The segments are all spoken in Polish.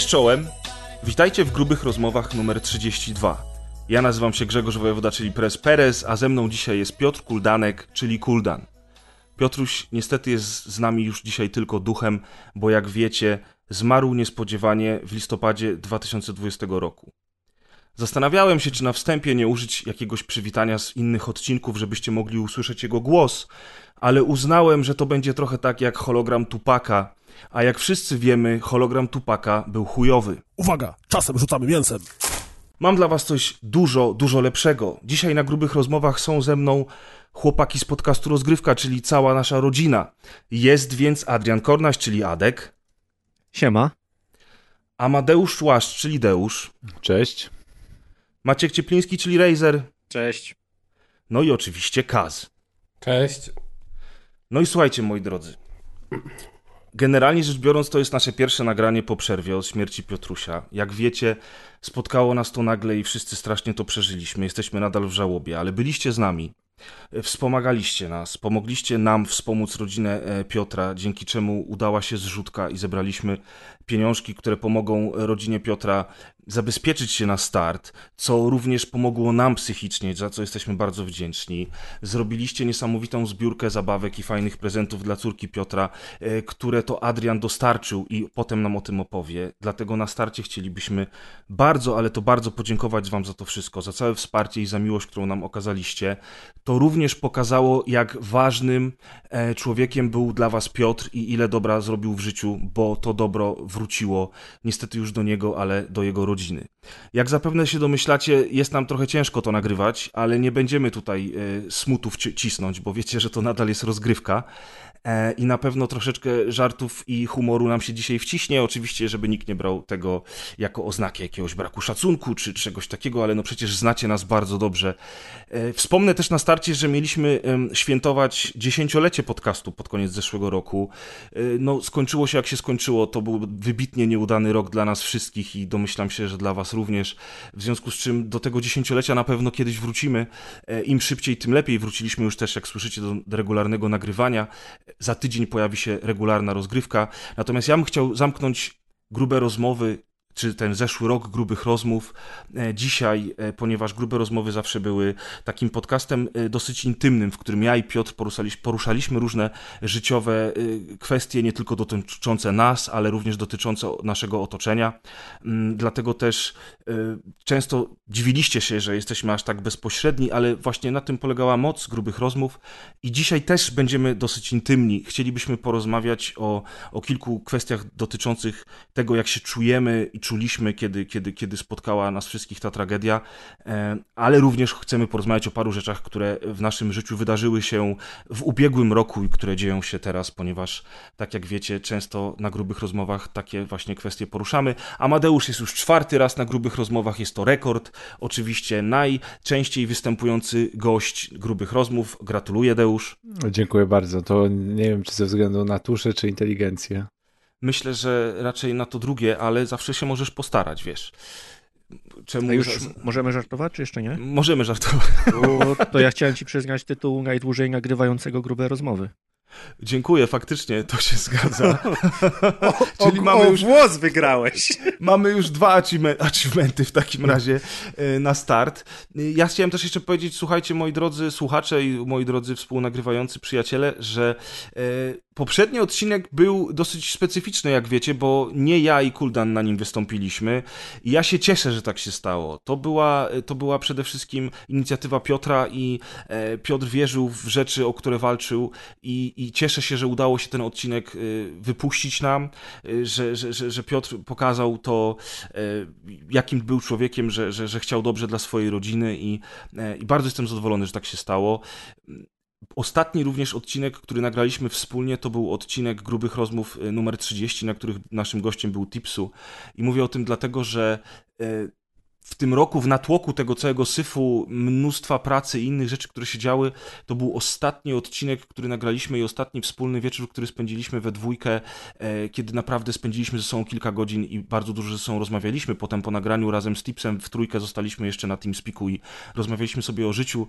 Cześć czołem! Witajcie w grubych rozmowach numer 32. Ja nazywam się Grzegorz Wojewoda, czyli Prez Perez, a ze mną dzisiaj jest Piotr Kuldanek, czyli Kuldan. Piotruś niestety jest z nami już dzisiaj tylko duchem, bo jak wiecie, zmarł niespodziewanie w listopadzie 2020 roku. Zastanawiałem się, czy na wstępie nie użyć jakiegoś przywitania z innych odcinków, żebyście mogli usłyszeć jego głos, ale uznałem, że to będzie trochę tak jak hologram Tupaka, a jak wszyscy wiemy, hologram Tupaka był chujowy. Uwaga, czasem rzucamy mięsem. Mam dla was coś dużo, dużo lepszego. Dzisiaj na grubych rozmowach są ze mną chłopaki z podcastu Rozgrywka, czyli cała nasza rodzina. Jest więc Adrian Kornaś, czyli Adek. Siema. Amadeusz Łaszcz, czyli Deusz. Cześć. Maciek Ciepliński, czyli Razer. Cześć. No i oczywiście Kaz. Cześć. No i słuchajcie, moi drodzy. Generalnie rzecz biorąc, to jest nasze pierwsze nagranie po przerwie od śmierci Piotrusia. Jak wiecie, spotkało nas to nagle i wszyscy strasznie to przeżyliśmy. Jesteśmy nadal w żałobie, ale byliście z nami. Wspomagaliście nas, pomogliście nam wspomóc rodzinę e, Piotra, dzięki czemu udała się zrzutka i zebraliśmy pieniążki, które pomogą rodzinie Piotra zabezpieczyć się na start, co również pomogło nam psychicznie, za co jesteśmy bardzo wdzięczni. Zrobiliście niesamowitą zbiórkę zabawek i fajnych prezentów dla córki Piotra, e, które to Adrian dostarczył i potem nam o tym opowie. Dlatego na starcie chcielibyśmy bardzo, ale to bardzo podziękować Wam za to wszystko, za całe wsparcie i za miłość, którą nam okazaliście. To również pokazało, jak ważnym e, człowiekiem był dla Was Piotr i ile dobra zrobił w życiu, bo to dobro wróciło niestety już do niego, ale do jego rodziny. Jak zapewne się domyślacie, jest nam trochę ciężko to nagrywać, ale nie będziemy tutaj e, smutów cisnąć, bo wiecie, że to nadal jest rozgrywka. E, I na pewno troszeczkę żartów i humoru nam się dzisiaj wciśnie. Oczywiście, żeby nikt nie brał tego jako oznaki jakiegoś braku szacunku czy czegoś takiego, ale no przecież znacie nas bardzo dobrze. E, wspomnę też na starcie, że mieliśmy świętować dziesięciolecie podcastu pod koniec zeszłego roku. E, no, skończyło się jak się skończyło. To był wybitnie nieudany rok dla nas wszystkich i domyślam się, że dla Was również. W związku z czym do tego dziesięciolecia na pewno kiedyś wrócimy. Im szybciej, tym lepiej. Wróciliśmy już też, jak słyszycie, do regularnego nagrywania. Za tydzień pojawi się regularna rozgrywka. Natomiast ja bym chciał zamknąć grube rozmowy czy ten zeszły rok grubych rozmów e, dzisiaj, e, ponieważ grube rozmowy zawsze były takim podcastem e, dosyć intymnym, w którym ja i Piotr poruszaliśmy, różne życiowe kwestie, nie tylko dotyczące nas, ale również dotyczące naszego otoczenia. Mm, dlatego też często dziwiliście się, że jesteśmy aż tak bezpośredni, ale właśnie na tym polegała moc grubych rozmów i dzisiaj też będziemy dosyć intymni. Chcielibyśmy porozmawiać o, o kilku kwestiach dotyczących tego, jak się czujemy i czuliśmy, kiedy, kiedy, kiedy spotkała nas wszystkich ta tragedia, e, ale również chcemy porozmawiać o paru rzeczach, które w naszym życiu wydarzyły się w ubiegłym roku i które dzieją się teraz, ponieważ, tak jak wiecie, często na grubych rozmowach takie właśnie kwestie poruszamy. Amadeusz jest już czwarty raz na grubych rozmowach, jest to rekord. Oczywiście najczęściej występujący gość grubych rozmów. Gratuluję, Deusz. Dziękuję bardzo. To nie wiem, czy ze względu na tuszę, czy inteligencję. Myślę, że raczej na to drugie, ale zawsze się możesz postarać, wiesz. Czemu A już możemy żartować, czy jeszcze nie? Możemy żartować. to ja chciałem ci przyznać tytuł najdłużej nagrywającego grube rozmowy. Dziękuję, faktycznie to się zgadza. o, Czyli o, mamy już włos wygrałeś. Mamy już dwa achievementy w takim razie e, na start. Ja chciałem też jeszcze powiedzieć, słuchajcie, moi drodzy słuchacze i moi drodzy współnagrywający przyjaciele, że e, Poprzedni odcinek był dosyć specyficzny, jak wiecie, bo nie ja i Kuldan na nim wystąpiliśmy. I ja się cieszę, że tak się stało. To była, to była przede wszystkim inicjatywa Piotra i e, Piotr wierzył w rzeczy, o które walczył i, i cieszę się, że udało się ten odcinek e, wypuścić nam, e, że, że, że, Piotr pokazał to, e, jakim był człowiekiem, że, że, że chciał dobrze dla swojej rodziny i, e, i bardzo jestem zadowolony, że tak się stało. Ostatni również odcinek, który nagraliśmy wspólnie, to był odcinek grubych rozmów e, numer 30, na których naszym gościem był Tipsu. I mówię o tym dlatego, że e, w tym roku, w natłoku tego całego syfu, mnóstwa pracy i innych rzeczy, które się działy, to był ostatni odcinek, który nagraliśmy i ostatni wspólny wieczór, który spędziliśmy we dwójkę, e, kiedy naprawdę spędziliśmy ze sobą kilka godzin i bardzo dużo ze sobą rozmawialiśmy. Potem po nagraniu razem z Tipsem w trójkę zostaliśmy jeszcze na TeamSpeaku i rozmawialiśmy sobie o życiu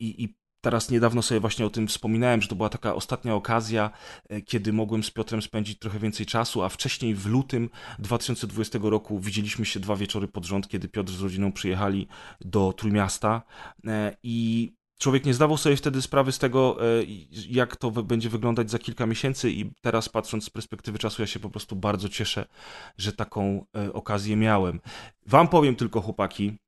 i, i teraz niedawno sobie właśnie o tym wspominałem, że to była taka ostatnia okazja, e, kiedy mogłem z Piotrem spędzić trochę więcej czasu, a wcześniej w lutym 2020 roku widzieliśmy się dwa wieczory pod rząd, kiedy Piotr z rodziną przyjechali do Trójmiasta e, i człowiek nie zdawał sobie wtedy sprawy z tego, e, jak to będzie wyglądać za kilka miesięcy i teraz patrząc z perspektywy czasu, ja się po prostu bardzo cieszę, że taką okazję miałem. Wam powiem tylko, chłopaki,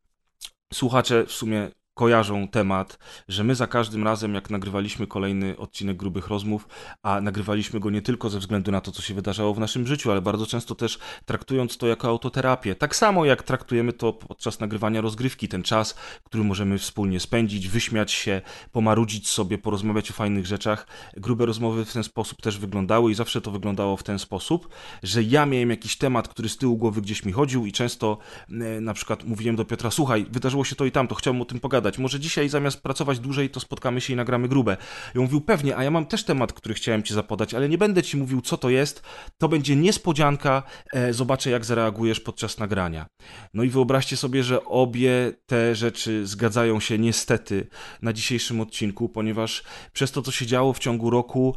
słuchacze w sumie kojarzą temat, że my za każdym razem, jak nagrywaliśmy kolejny odcinek grubych rozmów, a nagrywaliśmy go nie tylko ze względu na to, co się wydarzało w naszym życiu, ale bardzo często też traktując to jako autoterapię. Tak samo jak traktujemy to podczas nagrywania rozgrywki, ten czas, który możemy wspólnie spędzić, wyśmiać się, pomarudzić sobie, porozmawiać o fajnych rzeczach. Grube rozmowy w ten sposób też wyglądały i zawsze to wyglądało w ten sposób, że ja miałem jakiś temat, który z tyłu głowy gdzieś mi chodził i często e, na przykład mówiłem do Piotra, słuchaj, wydarzyło się to i tamto, chciałbym o tym pogadać pogadać. Może dzisiaj zamiast pracować dłużej, to spotkamy się i nagramy grube. I on mówił, pewnie, a ja mam też temat, który chciałem ci zapodać, ale nie będę ci mówił, co to jest. To będzie niespodzianka, e, zobaczę, jak zareagujesz podczas nagrania. No i wyobraźcie sobie, że obie te rzeczy zgadzają się niestety na dzisiejszym odcinku, ponieważ przez to, co się działo w ciągu roku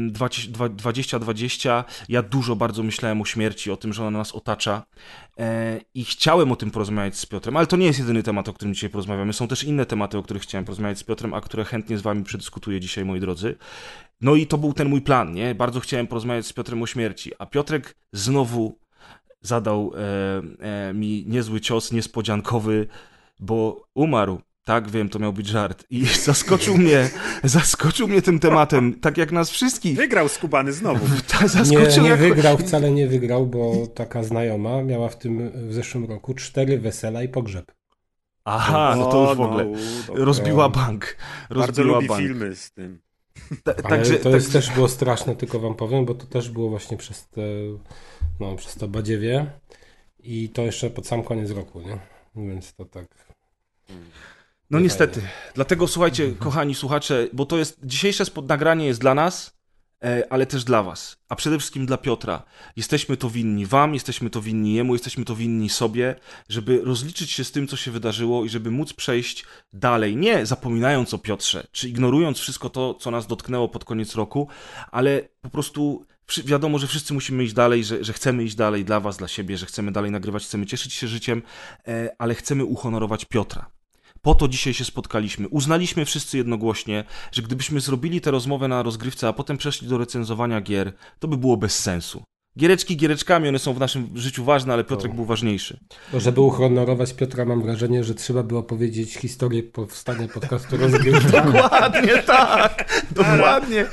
2020, mm, ja dużo bardzo myślałem o śmierci, o tym, że ona nas otacza. E, I chciałem o tym porozmawiać z Piotrem, ale to nie jest jedyny temat, o którym dzisiaj porozmawiamy. Są też inne tematy, o których chciałem porozmawiać z Piotrem, a które chętnie z wami przedyskutuję dzisiaj, moi drodzy. No i to był ten mój plan, nie? Bardzo chciałem porozmawiać z Piotrem o śmierci, a Piotrek znowu zadał e, e, mi niezły cios niespodziankowy, bo umarł. Tak, wiem, to miał być żart. I zaskoczył mnie, zaskoczył mnie tym tematem, tak jak nas wszystkich. Wygrał skubany znowu. Ta, zaskoczył nie, nie wygrał, wcale nie wygrał, bo taka znajoma miała w tym w zeszłym roku cztery wesela i pogrzeb. Aha, no to już w ogóle. No, rozbiła bank. Rozbiła Bardzo lubi bank. filmy z tym. Ta, także, to jest, tak... też było straszne, tylko wam powiem, bo to też było właśnie przez te, no, przez to badziewie i to jeszcze pod sam koniec roku, nie? Więc to tak... No niestety. Dlatego słuchajcie, kochani słuchacze, bo to jest dzisiejsze nagranie jest dla nas, e, ale też dla was, a przede wszystkim dla Piotra. Jesteśmy to winni wam, jesteśmy to winni jemu, jesteśmy to winni sobie, żeby rozliczyć się z tym, co się wydarzyło i żeby móc przejść dalej, nie zapominając o Piotrze, czy ignorując wszystko to, co nas dotknęło pod koniec roku, ale po prostu wiadomo, że wszyscy musimy iść dalej, że, że chcemy iść dalej dla was, dla siebie, że chcemy dalej nagrywać, chcemy cieszyć się życiem, e, ale chcemy uhonorować Piotra. Po to dzisiaj się spotkaliśmy. Uznaliśmy wszyscy jednogłośnie, że gdybyśmy zrobili tę rozmowę na rozgrywce, a potem przeszli do recenzowania gier, to by było bez sensu. Giereczki giereczkami, one są w naszym życiu ważne, ale Piotrek o. był ważniejszy. Żeby uhonorować Piotra, mam wrażenie, że trzeba było powiedzieć historię powstania podcastu rozgrywki. Dokładnie tak! Dokładnie.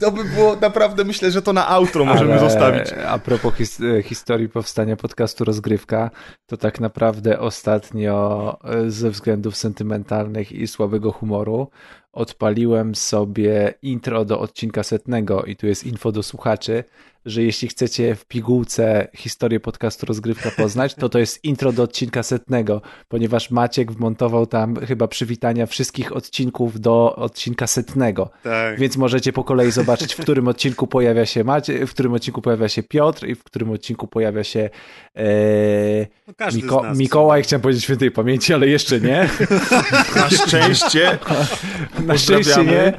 To by było naprawdę, myślę, że to na outro możemy ale zostawić. A propos his historii powstania podcastu Rozgrywka, to tak naprawdę ostatnio e, ze względów sentymentalnych i słabego humoru odpaliłem sobie intro do odcinka setnego i tu jest info do słuchaczy że jeśli chcecie w pigułce historię podcastu Rozgrywka poznać, to to jest intro do odcinka setnego, ponieważ Maciek wmontował tam chyba przywitania wszystkich odcinków do odcinka setnego. Tak. Więc możecie po kolei zobaczyć, w którym odcinku pojawia się Maciek, w którym odcinku pojawia się Piotr i w którym odcinku pojawia się e, no Miko Mikołaj, chciałem powiedzieć świętej pamięci, ale jeszcze nie. Na szczęście. Na szczęście nie.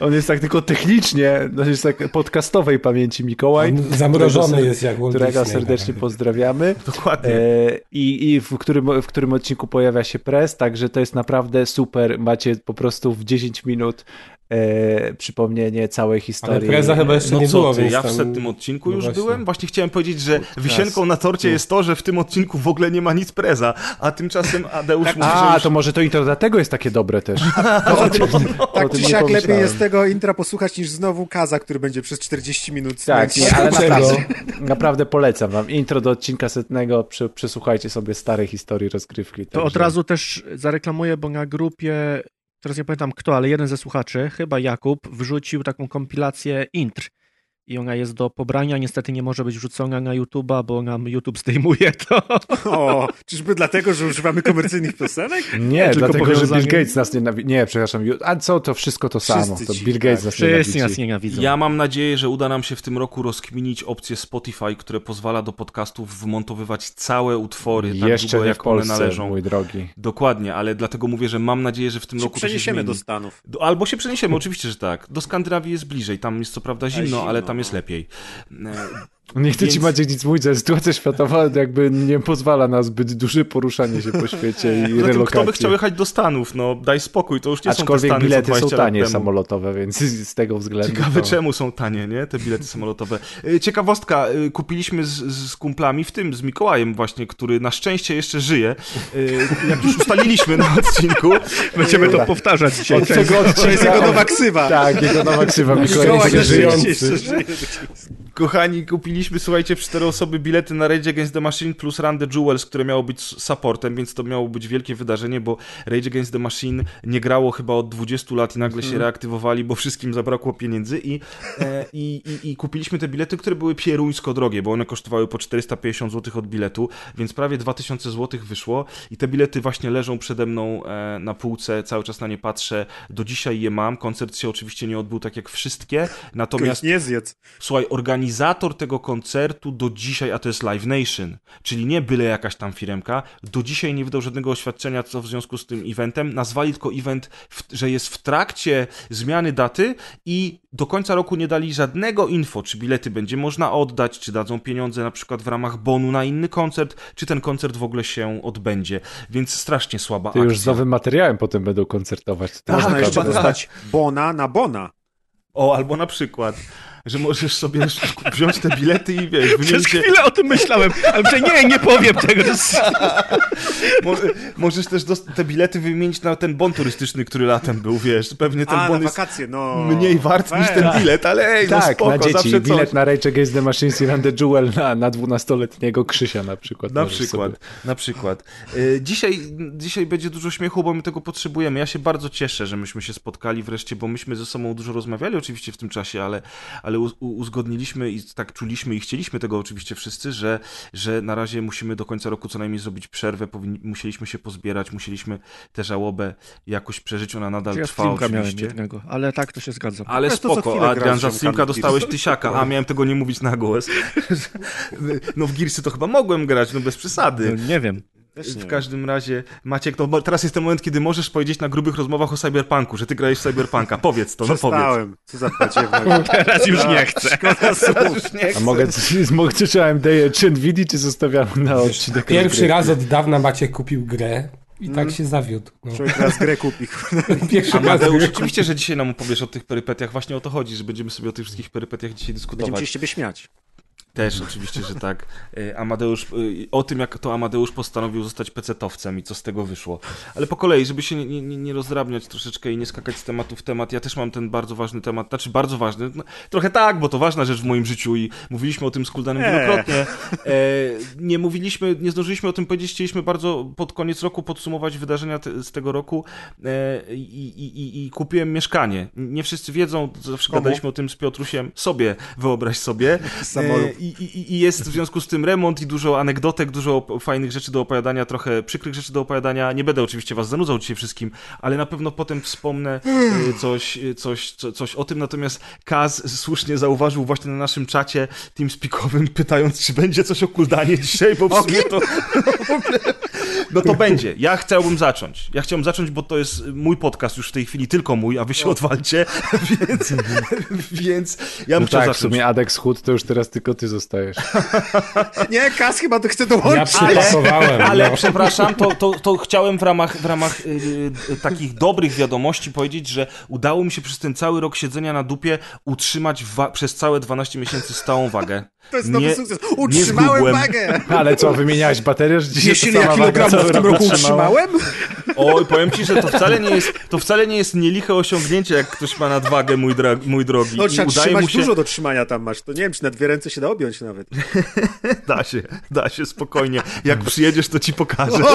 On jest tak tylko technicznie, on jest tak podcastowej pamięci Mikołaj, Zamrożony którego, jest jak Walt Którego Disney, serdecznie tak. pozdrawiamy. Dokładnie. E, I i w, którym, w którym odcinku pojawia się press, także to jest naprawdę super. Macie po prostu w 10 minut e, przypomnienie całej historii. Ale preza chyba jeszcze no nie było, Ja w setnym odcinku no już właśnie. byłem. Właśnie chciałem powiedzieć, że wisienką na torcie jest to, że w tym odcinku w ogóle nie ma nic preza, a tymczasem Adeusz tak, mówi, A, już... to może to intro dlatego jest takie dobre też. No, o tym, no, tak czy siak lepiej jest tego intra posłuchać niż znowu Kaza, który będzie przez 40 minut Tak, nie, ale naprawdę, naprawdę polecam wam. Intro do odcinka setnego, przesłuchajcie sobie stare historii rozgrywki. To od razu też zareklamuję, bo na grupie teraz nie pamiętam kto, ale jeden ze słuchaczy, chyba Jakub, wrzucił taką kompilację intr. I ona jest do pobrania. Niestety nie może być wrzucona na YouTube'a, bo nam YouTube zdejmuje to. O, czyżby dlatego, że używamy komercyjnych piosenek? Nie, tylko dlatego, że Bill Gates nas nienawidzi. Nie, przepraszam. A co, to wszystko to samo. To Bill Gates tak. nas Wszyscy nas nienawidzą. Ja mam nadzieję, że uda nam się w tym roku rozkminić opcję Spotify, które pozwala do podcastów wmontowywać całe utwory tak Jeszcze długo, jak w Polsce, one należą. mój drogi. Dokładnie, ale dlatego mówię, że mam nadzieję, że w tym się roku przeniesiemy to do się Stanów. Albo się przeniesiemy, oczywiście, że tak. Do Skandynawii jest bliżej, tam jest co prawda zimno, zimno ale tam jest no. lepiej. Nie chcę Więc... ci Maciek nic mówić, ale sytuacja światowa jakby nie pozwala na zbyt duże poruszanie się po świecie i relokację. Kto by chciał jechać do Stanów? No daj spokój, to już nie Aczkolwiek są te Stany bilety są tanie samolotowe, więc z tego względu. Ciekawe to... czemu są tanie, nie? Te bilety samolotowe. E, ciekawostka, e, kupiliśmy z, z kumplami, w tym z Mikołajem właśnie, który na szczęście jeszcze żyje. E, jak już ustaliliśmy na odcinku. Będziemy to powtarzać dzisiaj. Od tego odcinka. To jest jego nowa ksywa. Tak, jego nowa ksywa. Mikołaj jeszcze żyjący. Kochani, kupiliśmy, słuchajcie, w cztery osoby bilety na Rage Against the Machine plus Run the Jewels, które miało być supportem, więc to miało być wielkie wydarzenie, bo Rage Against the Machine nie grało chyba od 20 lat i nagle się mhm. reaktywowali, bo wszystkim zabrakło pieniędzy i, e, i, i, i, kupiliśmy te bilety, które były pieruńsko drogie, bo one kosztowały po 450 zł od biletu, więc prawie 2000 zł wyszło i te bilety właśnie leżą przede mną e, na półce, cały czas na nie patrzę, do dzisiaj je mam, koncert się oczywiście nie odbył tak jak wszystkie, natomiast... Nie zjedz. Słuchaj, organizator tego koncertu do dzisiaj, a to jest Live Nation, czyli nie byle jakaś tam firemka, do dzisiaj nie wydał żadnego oświadczenia, co w związku z tym eventem. Nazwali tylko event, w, że jest w trakcie zmiany daty i do końca roku nie dali żadnego info, czy bilety będzie można oddać, czy dadzą pieniądze na przykład w ramach bonu na inny koncert, czy ten koncert w ogóle się odbędzie. Więc strasznie słaba Ty akcja. już z nowym materiałem potem będą koncertować. Można tak, jeszcze dostać bona na bona. O, albo na przykład że możesz sobie wziąć te bilety i wiesz, wymienić Przez chwilę o tym myślałem, ale że nie, nie powiem tego. możesz też te bilety wymienić na ten bon turystyczny, który latem był, wiesz, pewnie ten A, bon na wakacje, no. mniej wart niż ten bilet, ale ej, no tak, spoko, na dzieci, bilet coś. na Rage Against the Machines i the Jewel na, na 12-letniego Krzysia na przykład. Na przykład, sobie. na przykład. Y, dzisiaj, dzisiaj będzie dużo śmiechu, bo my tego potrzebujemy. Ja się bardzo cieszę, że myśmy się spotkali wreszcie, bo myśmy ze sobą dużo rozmawiali oczywiście w tym czasie, ale, ale uzgodniliśmy i tak czuliśmy i chcieliśmy tego oczywiście wszyscy, że, że na razie musimy do końca roku co najmniej zrobić przerwę, powinni, musieliśmy się pozbierać, musieliśmy tę żałobę jakoś przeżyć, ona nadal ja trwa oczywiście. jednego, ale tak to się zgadza. Ale spoko, Adrian, za streamka dostałeś tysiaka, a miałem tego nie mówić na głos. No w Gearsy to chyba mogłem grać, no bez przesady. No, nie wiem w każdym razie, Maciek, to teraz jest ten moment, kiedy możesz powiedzieć na grubych rozmowach o Cyberpunku, że ty grałeś w Cyberpunka. Powiedz to, no powiedz. Co za teraz już nie chcę. teraz już nie chcę. A mogę, mogę czy AMD czy Nvidia, czy zostawiamy na odcinek? Pierwszy raz od dawna Maciek kupił grę. I tak mm. się zawiódł. No. Człowiek raz grę kupi. Pierwszy Amadeusz, oczywiście, że dzisiaj nam opowiesz o tych perypetiach. Właśnie o to chodzi, że będziemy sobie o tych wszystkich perypetiach dzisiaj dyskutować. Będziemy się z ciebie śmiać. Też oczywiście, że tak. E, Amadeusz, e, o tym jak to Amadeusz postanowił zostać pecetowcem i co z tego wyszło. Ale po kolei, żeby się nie, nie, nie rozdrabniać troszeczkę i nie skakać z tematu w temat, ja też mam ten bardzo ważny temat, znaczy bardzo ważny, no, trochę tak, bo to ważna rzecz w moim życiu i mówiliśmy o tym z Kuldanem wielokrotnie. E, nie mówiliśmy, nie zdążyliśmy o tym powiedzieć, chcieliśmy bardzo pod koniec roku podsumować wydarzenia te, z tego roku e, i, i, i, kupiłem mieszkanie. Nie wszyscy wiedzą, zawsze Komu? gadaliśmy o tym z Piotrusiem, sobie, wyobraź sobie. Samolub i, i, i, jest w związku z tym remont i dużo anegdotek, dużo fajnych rzeczy do opowiadania, trochę przykrych rzeczy do opowiadania. Nie będę oczywiście was zanudzał dzisiaj wszystkim, ale na pewno potem wspomnę coś, y, coś, coś, coś o tym. Natomiast Kaz słusznie zauważył właśnie na naszym czacie teamspeakowym, pytając, czy będzie coś o Kuldanie dzisiaj, bo w sumie to... No to będzie. Ja chciałbym zacząć. Ja chciałbym zacząć, bo to jest mój podcast już w tej chwili, tylko mój, a wy się odwalcie, więc, więc ja no tak, zacząć. w sumie Adex Hood to już teraz tylko ty zostajesz. Nie, Kas chyba to chce dołączyć. Ja ale, ale no. przepraszam, to, to, to chciałem w ramach, w ramach yy, takich dobrych wiadomości powiedzieć, że udało mi się przez ten cały rok siedzenia na dupie utrzymać przez całe 12 miesięcy stałą wagę. To jest nowy nie, sukces. Utrzymałem wagę! Ale co, wymieniałeś baterię? Że Wiesz, ile ja kilogramów w tym roku utrzymałem? Oj, powiem ci, że to wcale nie jest, to wcale nie jest nieliche osiągnięcie, jak ktoś ma nadwagę, mój, dra, mój drogi. No trzeba trzymać mu się... dużo do trzymania tam masz. To nie wiem, czy na dwie ręce się da objąć nawet. da się, da się, spokojnie. Jak przyjedziesz, to ci pokażę.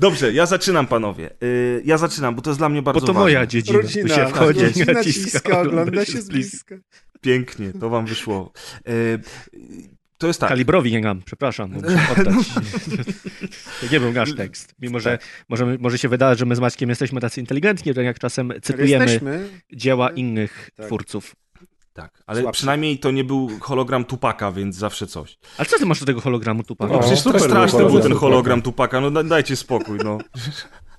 Dobrze, ja zaczynam, panowie. Yy, ja zaczynam, bo to jest dla mnie bardzo ważne. Bo to ważne. moja dziedzina. Rodzina, tu się wchodzi, rodzina naciska, ogląda się z bliska. Pięknie, to wam wyszło. Yy, to jest tak. Kalibrowi nie mam, przepraszam, muszę oddać. to nie był nasz tekst. Mimo, że może, może się wydawać, że my z Maćkiem jesteśmy tacy inteligentni, że jak czasem cytujemy dzieła innych tak. twórców. Tak, ale Słabszy. przynajmniej to nie był hologram Tupaka, więc zawsze coś. Ale co ty masz do tego hologramu Tupaka? No, przecież to straszny był ten hologram Tupaka, no dajcie spokój, no.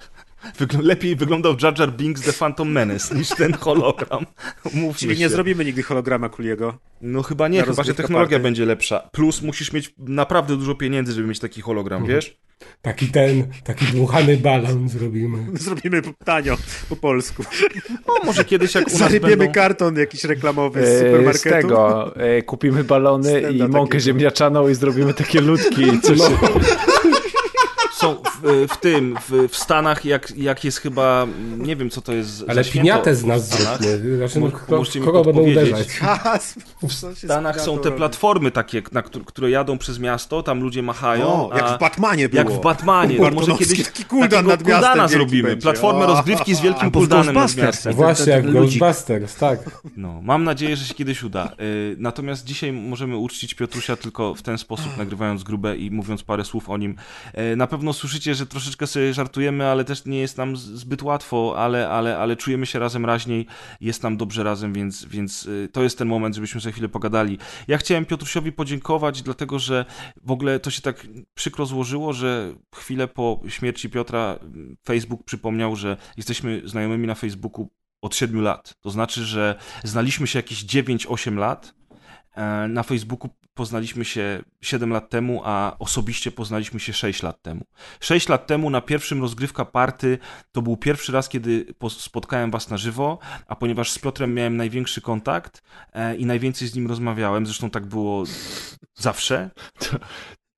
Wygl lepiej wyglądał Jar Jar Binks The Phantom Menace niż ten hologram. Mówmy Czyli nie zrobimy nigdy holograma Kuliego? No chyba nie, chyba że technologia party. będzie lepsza. Plus musisz mieć naprawdę dużo pieniędzy, żeby mieć taki hologram, mhm. wiesz? Taki ten, taki dmuchany balon zrobimy. Zrobimy tanio, po polsku. O, może kiedyś jak u nas Zarybiemy będą... karton jakiś reklamowy z supermarketu. Z tego, e, kupimy balony i mąkę takiego. ziemniaczaną i zrobimy takie ludki. Coś... No są w, w tym, w, w, Stanach, jak, jak jest chyba, nie wiem co to jest Ale piniatę z nas zróbmy. Znaczy, no, kogo będą uderzać? W Stanach są te platformy takie, na, które jadą przez miasto, tam ludzie machają. O, jak w Batmanie było. Jak w Batmanie. To może kiedyś taki kuldan nad miastem zrobimy. Będzie. Platformę rozgrywki z wielkim kuldanem nad miastem. Właśnie, jak Ghostbusters, tak. No, mam nadzieję, że się kiedyś uda. Y, natomiast dzisiaj możemy uczcić Piotrusia tylko w ten sposób, nagrywając grube i mówiąc parę słów o nim. Y, na pewno słyszycie, że troszeczkę sobie żartujemy, ale też nie jest nam zbyt łatwo, ale, ale, ale czujemy się razem raźniej, jest nam dobrze razem, więc, więc y, to jest ten moment, żebyśmy sobie chwilę pogadali. Ja chciałem Piotrusiowi podziękować, dlatego że w ogóle to się tak przykro złożyło, że chwilę po śmierci Piotra Facebook przypomniał, że jesteśmy znajomymi na Facebooku od 7 lat. To znaczy, że znaliśmy się jakieś 9-8 lat. E, na Facebooku poznaliśmy się 7 lat temu, a osobiście poznaliśmy się 6 lat temu. 6 lat temu na pierwszym rozgrywka party to był pierwszy raz, kiedy spotkałem was na żywo, a ponieważ z Piotrem miałem największy kontakt e, i najwięcej z nim rozmawiałem, zresztą tak było zawsze, to,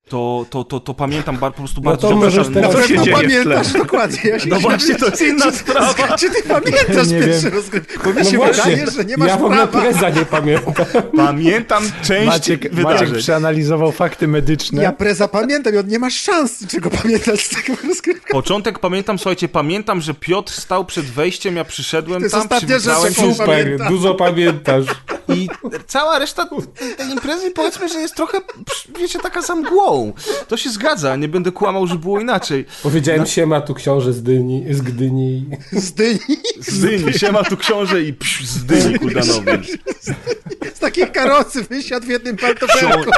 to, to, to pamiętam po prostu no bardzo to dobrze. No to się pamiętasz dokładnie. Ja no właśnie, to jest inna sprawa. Czy ty pamiętasz nie pierwszy rozgrywkę? Bo mi no się właśnie, wydaje, że nie masz Ja w ogóle preza nie pamiętam. Pamiętam część Maciek, wydarzeń. Maciek przeanalizował fakty medyczne. Ja preza pamiętam i on nie masz szans czego pamiętać z tego rozgrywka. Początek pamiętam, słuchajcie, pamiętam, że Piotr stał przed wejściem, ja przyszedłem to tam, ostatnia rzecz, Super, pamiętam. dużo pamiętasz. I cała reszta tej imprezy powiedzmy, że jest trochę, wiecie, taka za To się zgadza, nie będę kłamał, że było inaczej. Powiedziałem no. siema tu książę z Dyni. Z Gdyni. Z Dyni? Z Dyni, siema tu książę i psz, z Dyni kuldanowej. Z takiej karocy wysiadł w jednym paltofelku.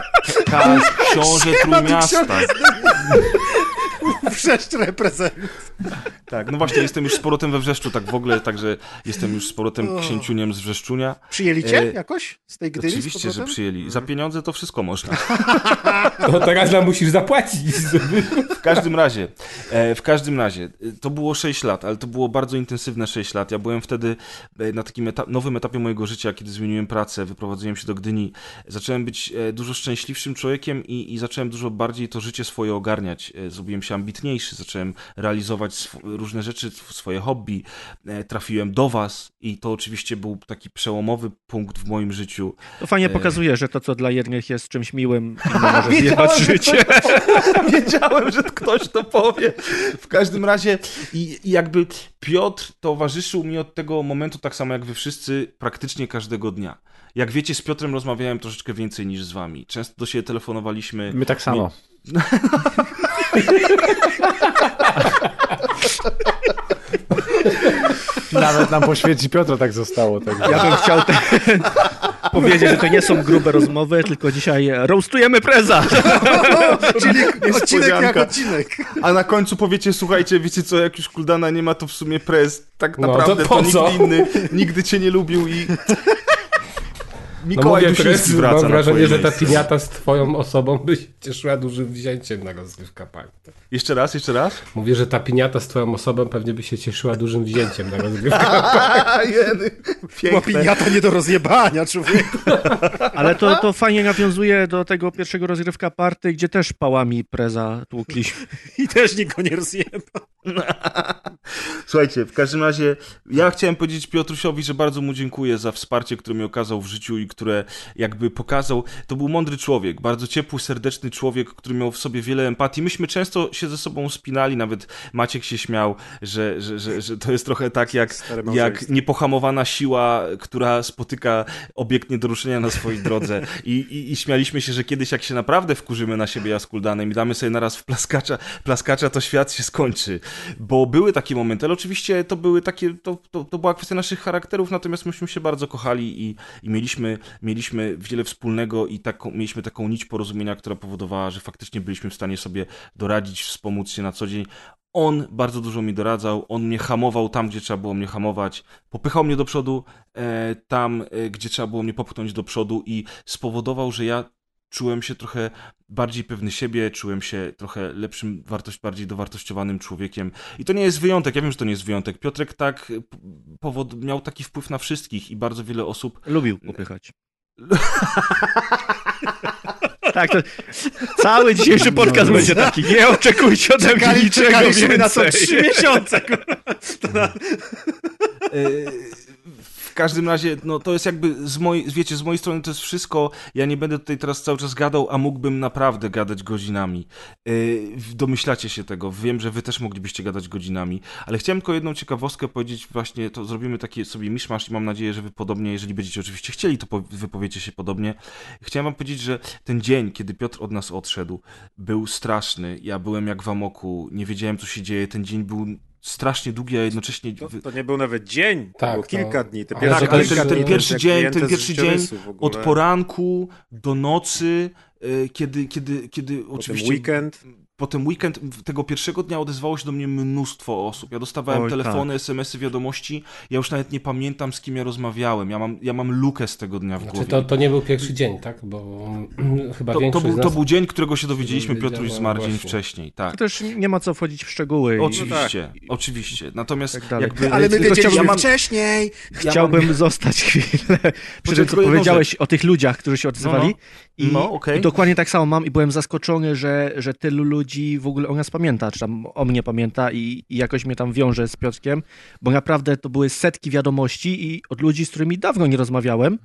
Książę Trójmiasta. Wrzeszcz reprezent. Tak, no właśnie, jestem już z powrotem we Wrzeszczu, tak w ogóle, także jestem już z powrotem księciuniem z Wrzeszczunia. Przyjęli cię e... jakoś z tej Gdyni? Oczywiście, że przyjęli. Za pieniądze to wszystko można. No teraz nam musisz zapłacić. W każdym razie, e, w każdym razie, e, to było 6 lat, ale to było bardzo intensywne 6 lat. Ja byłem wtedy e, na takim etap, nowym etapie mojego życia, kiedy zmieniłem pracę, wyprowadziłem się do Gdyni. Zacząłem być dużo szczęśliwszym człowiekiem i, i zacząłem dużo bardziej to życie swoje ogarniać. Zrobiłem się ambitniejszy, zacząłem realizować różne rzeczy, swoje hobby. Trafiłem do was i to oczywiście był taki przełomowy punkt w moim życiu. To fajnie pokazuje, że to, co dla jednych jest czymś miłym, może zjebać Wiedziałem, że ktoś to powie. W każdym razie i, i jakby Piotr towarzyszył mi od tego momentu, tak samo jak wy wszyscy, praktycznie każdego dnia. Jak wiecie, z Piotrem rozmawiałem troszeczkę więcej niż z wami. Często do siebie telefonowaliśmy. My tak samo. Nawet nam po śmierci Piotra tak zostało. Tak. Ja bym chciał te... powiedzieć, że to nie są grube rozmowy, tylko dzisiaj roastujemy preza. Czyli odcinek jak odcinek. A na końcu powiecie, słuchajcie, wiecie co, jak już Kuldana nie ma, to w sumie prez tak naprawdę no, to, to nikt inny nigdy cię nie lubił i Mikołaj no mówię, Dusiński wraca Mam wrażenie, że ta piniata z twoją osobą by się cieszyła dużym wzięciem na rozgrywka party. Jeszcze raz, jeszcze raz? Mówię, że ta piniata z twoją osobą pewnie by się cieszyła dużym wzięciem na rozgrywka party. Bo piniata nie do rozjebania, człowieku. Ale to, to fajnie nawiązuje do tego pierwszego rozgrywka party, gdzie też pałami preza tłukliśmy. I też nikt go nie rozjebał. Słuchajcie, w każdym razie ja chciałem powiedzieć Piotrusiowi, że bardzo mu dziękuję za wsparcie, które mi okazał w życiu i które jakby pokazał. To był mądry człowiek, bardzo ciepły, serdeczny człowiek, który miał w sobie wiele empatii. Myśmy często się ze sobą spinali, nawet Maciek się śmiał, że, że, że, że to jest trochę tak jak, jak niepohamowana siła, która spotyka obiekt niedoruszenia na swojej drodze. I, i, I śmialiśmy się, że kiedyś jak się naprawdę wkurzymy na siebie Jaskuldanem i damy sobie naraz w plaskacza, plaskacza, to świat się skończy. Bo były takie momenty, ale oczywiście to były takie, to, to, to była kwestia naszych charakterów, natomiast myśmy się bardzo kochali i, i mieliśmy, mieliśmy wiele wspólnego i taką, mieliśmy taką nić porozumienia, która powodowała, że faktycznie byliśmy w stanie sobie doradzić, wspomóc się na co dzień. On bardzo dużo mi doradzał, on mnie hamował tam, gdzie trzeba było mnie hamować, popychał mnie do przodu e, tam, e, gdzie trzeba było mnie popchnąć do przodu i spowodował, że ja czułem się trochę bardziej pewny siebie, czułem się trochę lepszym, wartość, bardziej dowartościowanym człowiekiem. I to nie jest wyjątek, ja wiem, że to nie jest wyjątek. Piotrek tak powod, miał taki wpływ na wszystkich i bardzo wiele osób... Lubił popychać. tak, to cały dzisiejszy podcast no, będzie taki. Nie oczekujcie ode mnie niczego Czekaliśmy na to trzy miesiące. Na... Każdym razie, no to jest jakby z mojej, wiecie, z mojej strony to jest wszystko. Ja nie będę tutaj teraz cały czas gadał, a mógłbym naprawdę gadać godzinami. Yy, domyślacie się tego. Wiem, że wy też moglibyście gadać godzinami, ale chciałem tylko jedną ciekawostkę powiedzieć właśnie, to zrobimy taki sobie miszmasz i mam nadzieję, że wy podobnie, jeżeli będziecie oczywiście chcieli, to wypowiecie się podobnie. Chciałem wam powiedzieć, że ten dzień, kiedy Piotr od nas odszedł, był straszny. Ja byłem jak w amoku, nie wiedziałem, co się dzieje. Ten dzień był strasznie długi, a jednocześnie... To, to nie był nawet dzień, to tak, było kilka to... dni. Te tak, ale ten, ten pierwszy dzień, ten pierwszy dzień od poranku do nocy, e, kiedy, kiedy, kiedy Potem oczywiście... weekend potem weekend tego pierwszego dnia odezwało się do mnie mnóstwo osób. Ja dostawałem Oj, telefony, tak. smsy, wiadomości. Ja już nawet nie pamiętam, z kim ja rozmawiałem. Ja mam, ja mam lukę z tego dnia w znaczy, głowie. To, to nie był pierwszy dzień, tak? Bo chyba to, to, był, to był dzień, którego się dowiedzieliśmy, Piotruś zmarł dzień wcześniej. Tak. To też nie ma co wchodzić w szczegóły. Oczywiście, no tak. oczywiście. Natomiast tak jakby... Ale my wiedzieliśmy ja mam... wcześniej! Chciałbym ja mam... zostać chwilę przy tym, co powiedziałeś o tych ludziach, którzy się odzywali. No, no. I, no, okay. I dokładnie tak samo mam i byłem zaskoczony, że, że tylu ludzi w ogóle o nas pamięta, czy tam o mnie pamięta i, i jakoś mnie tam wiąże z Piotrkiem, bo naprawdę to były setki wiadomości i od ludzi, z którymi dawno nie rozmawiałem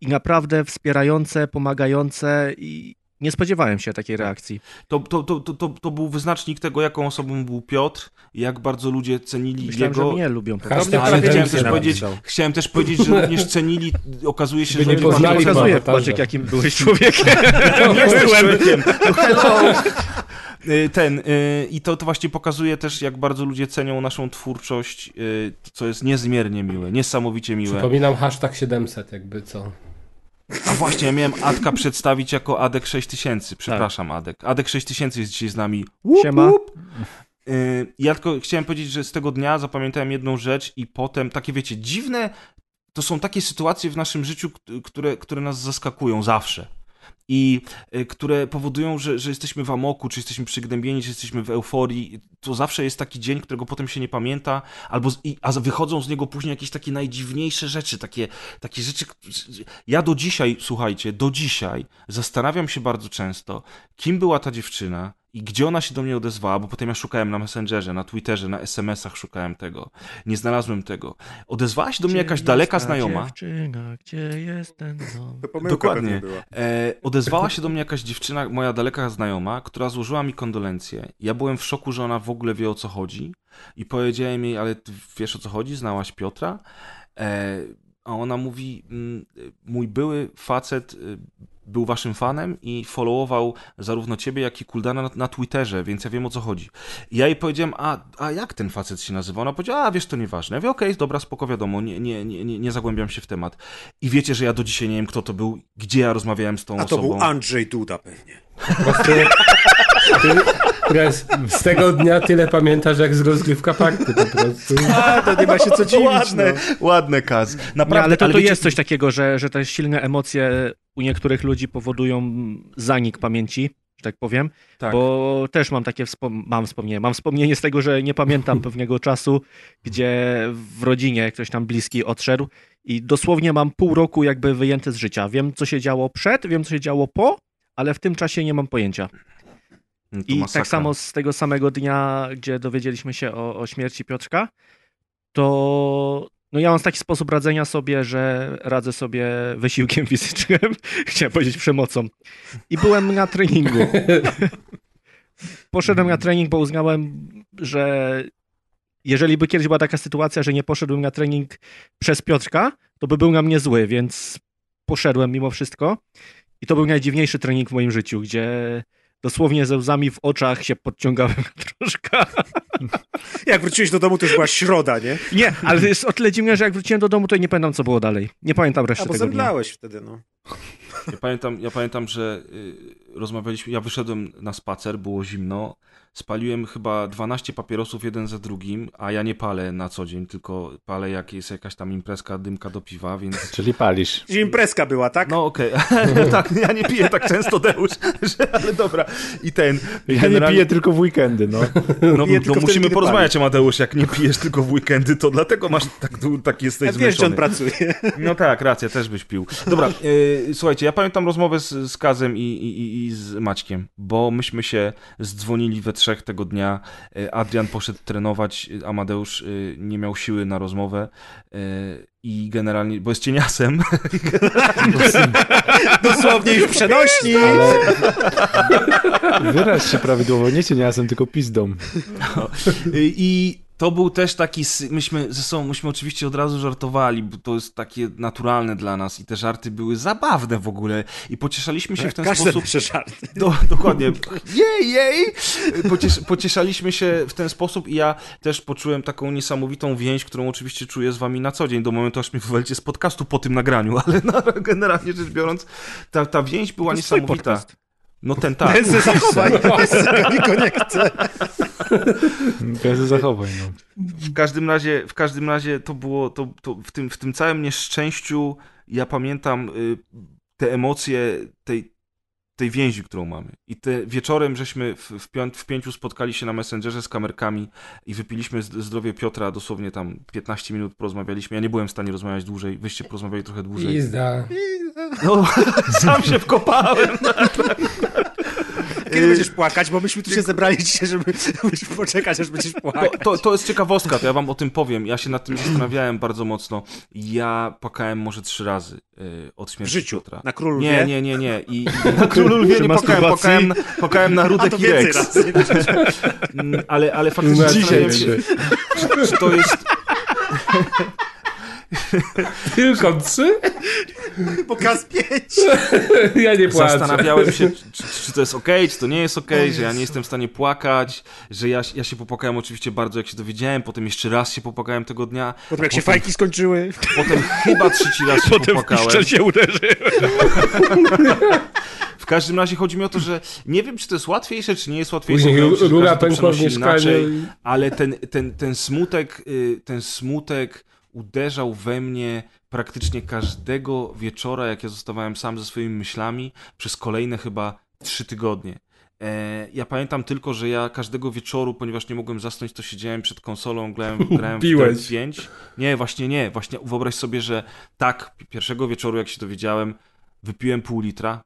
i naprawdę wspierające, pomagające i, nie spodziewałem się takiej reakcji. To, to, to, to, to był wyznacznik tego, jaką osobą był Piotr, jak bardzo ludzie cenili Myślałem, jego... że mnie lubią. Po prostu. Ale chciałem też, powiedzieć, chciałem też powiedzieć, że również cenili, okazuje się, że... Nie poznali pokazuje, Paczek, jakim byłeś człowiekiem. nie byłem człowiekiem. Hello! Y, ten, y, i to, to właśnie pokazuje też, jak bardzo ludzie cenią naszą twórczość, y, co jest niezmiernie miłe, niesamowicie miłe. Przypominam hashtag 700, jakby co. A właśnie, ja miałem Adka przedstawić jako Adek 6000. Przepraszam, tak. Adek. Adek 6000 jest dzisiaj z nami. Łup, Siema. Łup. Ja tylko chciałem powiedzieć, że z tego dnia zapamiętałem jedną rzecz i potem takie, wiecie, dziwne, to są takie sytuacje w naszym życiu, które, które nas zaskakują zawsze i y, które powodują, że, że jesteśmy w amoku, czy jesteśmy przygnębieni, czy jesteśmy w euforii. To zawsze jest taki dzień, którego potem się nie pamięta, albo z, a wychodzą z niego później jakieś takie najdziwniejsze rzeczy, takie, takie rzeczy. Ja do dzisiaj, słuchajcie, do dzisiaj zastanawiam się bardzo często, kim była ta dziewczyna, i gdzie ona się do mnie odezwała, bo potem ja szukałem na Messengerze, na Twitterze, na SMS-ach szukałem tego. Nie znalazłem tego. Odezwała się do mnie jakaś daleka znajoma. Dziewczyna, gdzie jest ten dom? Dokładnie. E, odezwała się do mnie jakaś dziewczyna, moja daleka znajoma, która złożyła mi kondolencje. Ja byłem w szoku, że ona w ogóle wie o co chodzi i powiedziałem jej, ale ty wiesz o co chodzi? Znałaś Piotra? E, a ona mówi, mm, mój były facet y, był waszym fanem i followował zarówno ciebie, jak i Kuldana na, na Twitterze, więc ja wiem o co chodzi. I ja jej powiedziałem, a, a jak ten facet się nazywa? Ona powiedziała, a wiesz, to nieważne. Ja mówię, okej, okay, dobra, spoko, wiadomo, nie, nie, nie, nie zagłębiam się w temat. I wiecie, że ja do dzisiaj nie wiem, kto to był, gdzie ja rozmawiałem z tą a osobą. A to był Andrzej Duda pewnie. Po prostu... Ty, z tego dnia tyle pamiętasz jak z rozgrywka party po prostu. A, to nie ma się co dziwić. Ładne, no. ładne Kaz. Naprawdę, nie, ale to, ale to wiecie... jest coś takiego, że, że te silne emocje u niektórych ludzi powodują zanik pamięci, że tak powiem, tak. bo też mam takie wspom mam wspomnienie, mam wspomnienie z tego, że nie pamiętam pewnego czasu, gdzie w rodzinie ktoś tam bliski odszedł i dosłownie mam pół roku jakby wyjęte z życia. Wiem, co się działo przed, wiem, co się działo po, ale w tym czasie nie mam pojęcia. No I masakra. tak samo z tego samego dnia, gdzie dowiedzieliśmy się o, o śmierci Piotrka, to no ja mam taki sposób radzenia sobie, że radzę sobie wysiłkiem fizycznym, chciałem powiedzieć przemocą. I byłem na treningu. Poszedłem na trening, bo uznałem, że jeżeli by kiedyś była taka sytuacja, że nie poszedłem na trening przez Piotrka, to by był na mnie zły, więc poszedłem mimo wszystko. I to był najdziwniejszy trening w moim życiu, gdzie dosłownie ze łzami w oczach się podciągałem troszkę. Jak wróciłeś do domu, to już była środa, nie? Nie, ale jest o tyle dziwne, że jak wróciłem do domu, to nie pamiętam, co było dalej. Nie pamiętam reszty A, bo tego dnia. wtedy, no. Ja pamiętam, ja pamiętam że y, rozmawialiśmy, ja wyszedłem na spacer, było zimno, spaliłem chyba 12 papierosów jeden za drugim, a ja nie palę na co dzień, tylko palę jak jest jakaś tam imprezka, dymka do piwa, więc... Czyli palisz. Że imprezka była, tak? No okej, okay. tak, ja nie piję tak często, Deusz, że, ale dobra. I ten... Ja generalnie... nie piję tylko w weekendy, no. No, no musimy porozmawiać, Mateusz, jak nie pijesz tylko w weekendy, to dlatego masz tak, tak jesteś ja wiesz, on pracuje. No tak, racja, też byś pił. Dobra, yy, słuchajcie, ja pamiętam rozmowę z, z Kazem i, i, i z Maćkiem, bo myśmy się zdzwonili we trzech tego dnia. E, Adrian poszedł trenować, Amadeusz e, nie miał siły na rozmowę i generalnie, bo jest cieniasem. Dosłownie już przenośni. Ale... Wyraź się prawidłowo, nie cieniasem, tylko pizdą. No. I to był też taki, myśmy ze sobą, myśmy oczywiście od razu żartowali, bo to jest takie naturalne dla nas i te żarty były zabawne w ogóle i pocieszaliśmy się w ten Każdy sposób. żarty. Do, dokładnie. Jej, jej! Pociesz, pocieszaliśmy się w ten sposób i ja też poczułem taką niesamowitą więź, którą oczywiście czuję z wami na co dzień, do momentu aż mnie wywalicie z podcastu po tym nagraniu, ale no, generalnie rzecz biorąc, ta, ta więź była niesamowita. No ten tak. Ten se zachowaj, go nie chce. Ten se zachowaj, no. W każdym razie, w każdym razie to było, to, to w, tym, w tym całym nieszczęściu ja pamiętam y, te emocje tej, tej więzi, którą mamy. I te wieczorem żeśmy w, w, pią w pięciu spotkali się na Messengerze z kamerkami i wypiliśmy zdrowie Piotra, dosłownie tam 15 minut porozmawialiśmy. Ja nie byłem w stanie rozmawiać dłużej, wyście porozmawiali trochę dłużej. Izda. No, sam się wkopałem. Kiedy będziesz płakać? Bo myśmy tu się zebrali dzisiaj, żeby, żeby poczekać, aż będziesz płakać. To, to, to, jest ciekawostka, to ja wam o tym powiem. Ja się nad tym zastanawiałem bardzo mocno. Ja płakałem może trzy razy yy, od śmierci w życiu, Piotra. Na Królu Nie, nie, nie, nie. I, i na Królu Lwie nie płakałem, płakałem, płakałem na Rudek i Rex. Ale, ale faktycznie... Dzisiaj czy, czy to jest... Tylko trzy? Pokaz pięć. ja nie płaczę. Zastanawiałem się, czy, czy, to jest ok, czy to nie jest ok, że ja nie jestem w stanie płakać, że ja, ja się popłakałem oczywiście bardzo, jak się dowiedziałem, potem jeszcze raz się popłakałem tego dnia. Potem jak potem, się fajki skończyły. Potem chyba trzeci raz się potem popłakałem. Potem się uderzyły. W każdym razie chodzi mi o to, że nie wiem, czy to jest łatwiejsze, czy nie jest łatwiejsze. Później rura pękła w mieszkaniu. Ale ten, ten, ten smutek, y, ten smutek uderzał we mnie praktycznie każdego wieczora, jak ja zostawałem sam ze swoimi myślami, przez kolejne chyba trzy tygodnie. E, ja pamiętam tylko, że ja każdego wieczoru, ponieważ nie mogłem zasnąć, to siedziałem przed konsolą, grałem, grałem w 5. Nie, właśnie nie. Właśnie wyobraź sobie, że tak, pierwszego wieczoru, jak się dowiedziałem, wypiłem pół litra,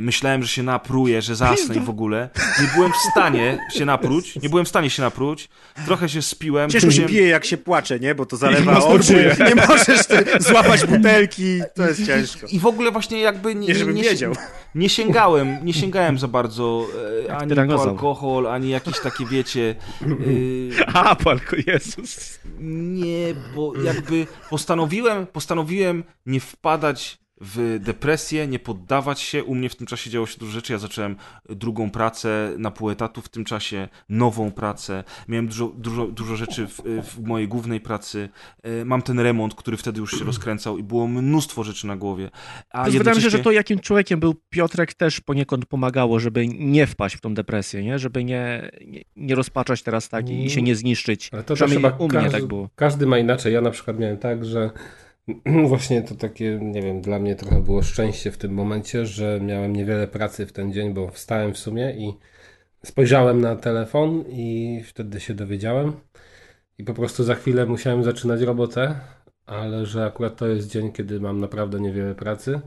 myślałem, że się napruję, że zasnę i w ogóle. Nie byłem w stanie się napruć. Nie byłem w stanie się napruć. Trochę się spiłem. Ciężko się pije, jak się płacze, nie? Bo to zalewa oczy. Nie możesz ty złapać butelki. To jest ciężko. I w ogóle właśnie jakby... Nie, nie żebym nie, wiedział. Nie sięgałem, nie sięgałem za bardzo e, ani po alkohol, ani jakieś takie, wiecie... E, A, po alkohol, Jezus. Nie, bo jakby postanowiłem, postanowiłem nie wpadać w depresję, nie poddawać się. U mnie w tym czasie działo się dużo rzeczy. Ja zacząłem drugą pracę na pół etatu w tym czasie, nową pracę. Miałem dużo, dużo, dużo rzeczy w, w mojej głównej pracy. E, mam ten remont, który wtedy już się rozkręcał i było mnóstwo rzeczy na głowie. A jednocześnie... Wydaje mi się, że to jakim człowiekiem był Piotrek też poniekąd pomagało, żeby nie wpaść w tą depresję, nie? żeby nie, nie, nie rozpaczać teraz tak i się nie zniszczyć. Ale to też chyba u mnie każdy, tak było. Każdy ma inaczej. Ja na przykład miałem tak, że Właśnie to takie, nie wiem, dla mnie trochę było szczęście w tym momencie, że miałem niewiele pracy w ten dzień, bo wstałem w sumie i spojrzałem na telefon i wtedy się dowiedziałem. I po prostu za chwilę musiałem zaczynać robotę, ale że akurat to jest dzień, kiedy mam naprawdę niewiele pracy,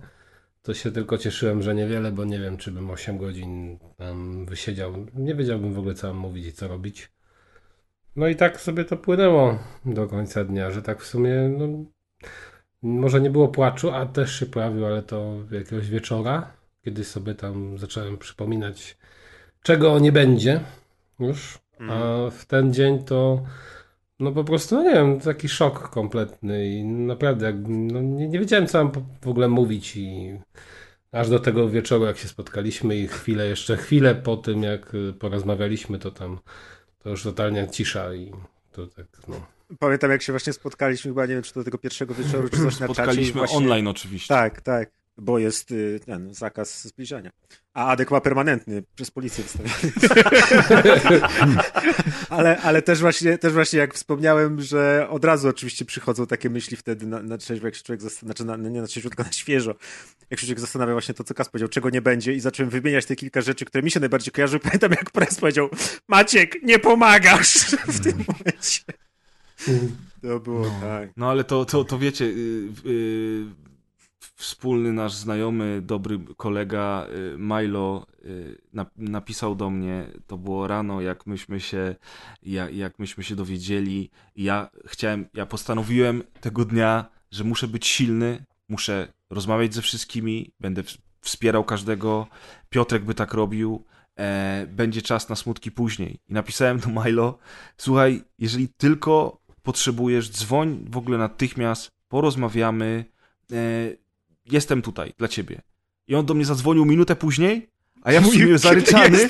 to się tylko cieszyłem, że niewiele, bo nie wiem, czy bym 8 godzin tam wysiedział. Nie wiedziałbym w ogóle, co mam mówić i co robić. No i tak sobie to płynęło do końca dnia, że tak w sumie, no, może nie było płaczu, a też się pojawił, ale to jakiegoś wieczora, kiedy sobie tam zacząłem przypominać, czego nie będzie już. A mhm. w ten dzień to no po prostu, no nie wiem, taki szok kompletny i naprawdę no nie, nie wiedziałem, co mam w ogóle mówić i aż do tego wieczoru, jak się spotkaliśmy i chwilę, jeszcze chwilę po tym, jak porozmawialiśmy, to tam to już totalnie cisza i to tak, no. Pamiętam, jak się właśnie spotkaliśmy, chyba nie wiem, czy do tego pierwszego wieczoru, czy coś na. Spotkaliśmy właśnie... online oczywiście. Tak, tak bo jest y, ten zakaz zbliżania. A Adek ma permanentny, przez policję wystawiony. ale, ale też, właśnie, też właśnie jak wspomniałem, że od razu oczywiście przychodzą takie myśli wtedy na, na trzeźwo, jak się człowiek zastanawia, znaczy na, nie na trzeźwo, tylko na świeżo, jak się człowiek zastanawia właśnie to, co Kas powiedział, czego nie będzie i zacząłem wymieniać te kilka rzeczy, które mi się najbardziej kojarzyły. Pamiętam, jak press powiedział, Maciek, nie pomagasz w tym momencie. To było no, tak. No ale to, to, to wiecie, yy, yy wspólny nasz znajomy, dobry kolega y, Milo y, napisał do mnie, to było rano, jak myśmy się, jak myśmy się dowiedzieli. Ja chciałem, ja postanowiłem tego dnia, że muszę być silny, muszę rozmawiać ze wszystkimi, będę wspierał każdego. Piotrek by tak robił. E, będzie czas na smutki później. I napisałem do Milo, słuchaj, jeżeli tylko potrzebujesz, dzwoń w ogóle natychmiast, porozmawiamy. E, jestem tutaj dla ciebie. I on do mnie zadzwonił minutę później, a ja w sumie zaryczany.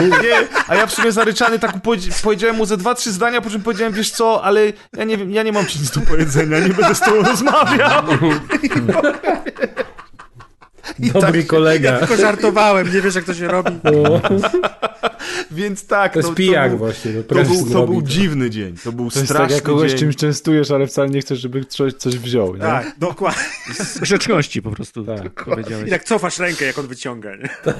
Nie, nie, a ja w sumie zaryczany tak powiedziałem mu ze dwa, trzy zdania, po czym powiedziałem, wiesz co, ale ja nie wiem, ja nie mam ci nic do powiedzenia, nie będę z tobą rozmawiał. I Dobry tak, kolega. Ja tylko żartowałem, nie wiesz jak to się robi. No. Więc tak. To jest to, pijak to był, właśnie. To, to był, to był dziwny dzień. To był to straszny jest tak, jak kogoś dzień. czymś częstujesz, ale wcale nie chcesz, żeby coś, coś wziął. Nie? Tak, dokładnie. Z grzeczności po prostu. Tak. I tak cofasz rękę, jak on wyciąga. Nie?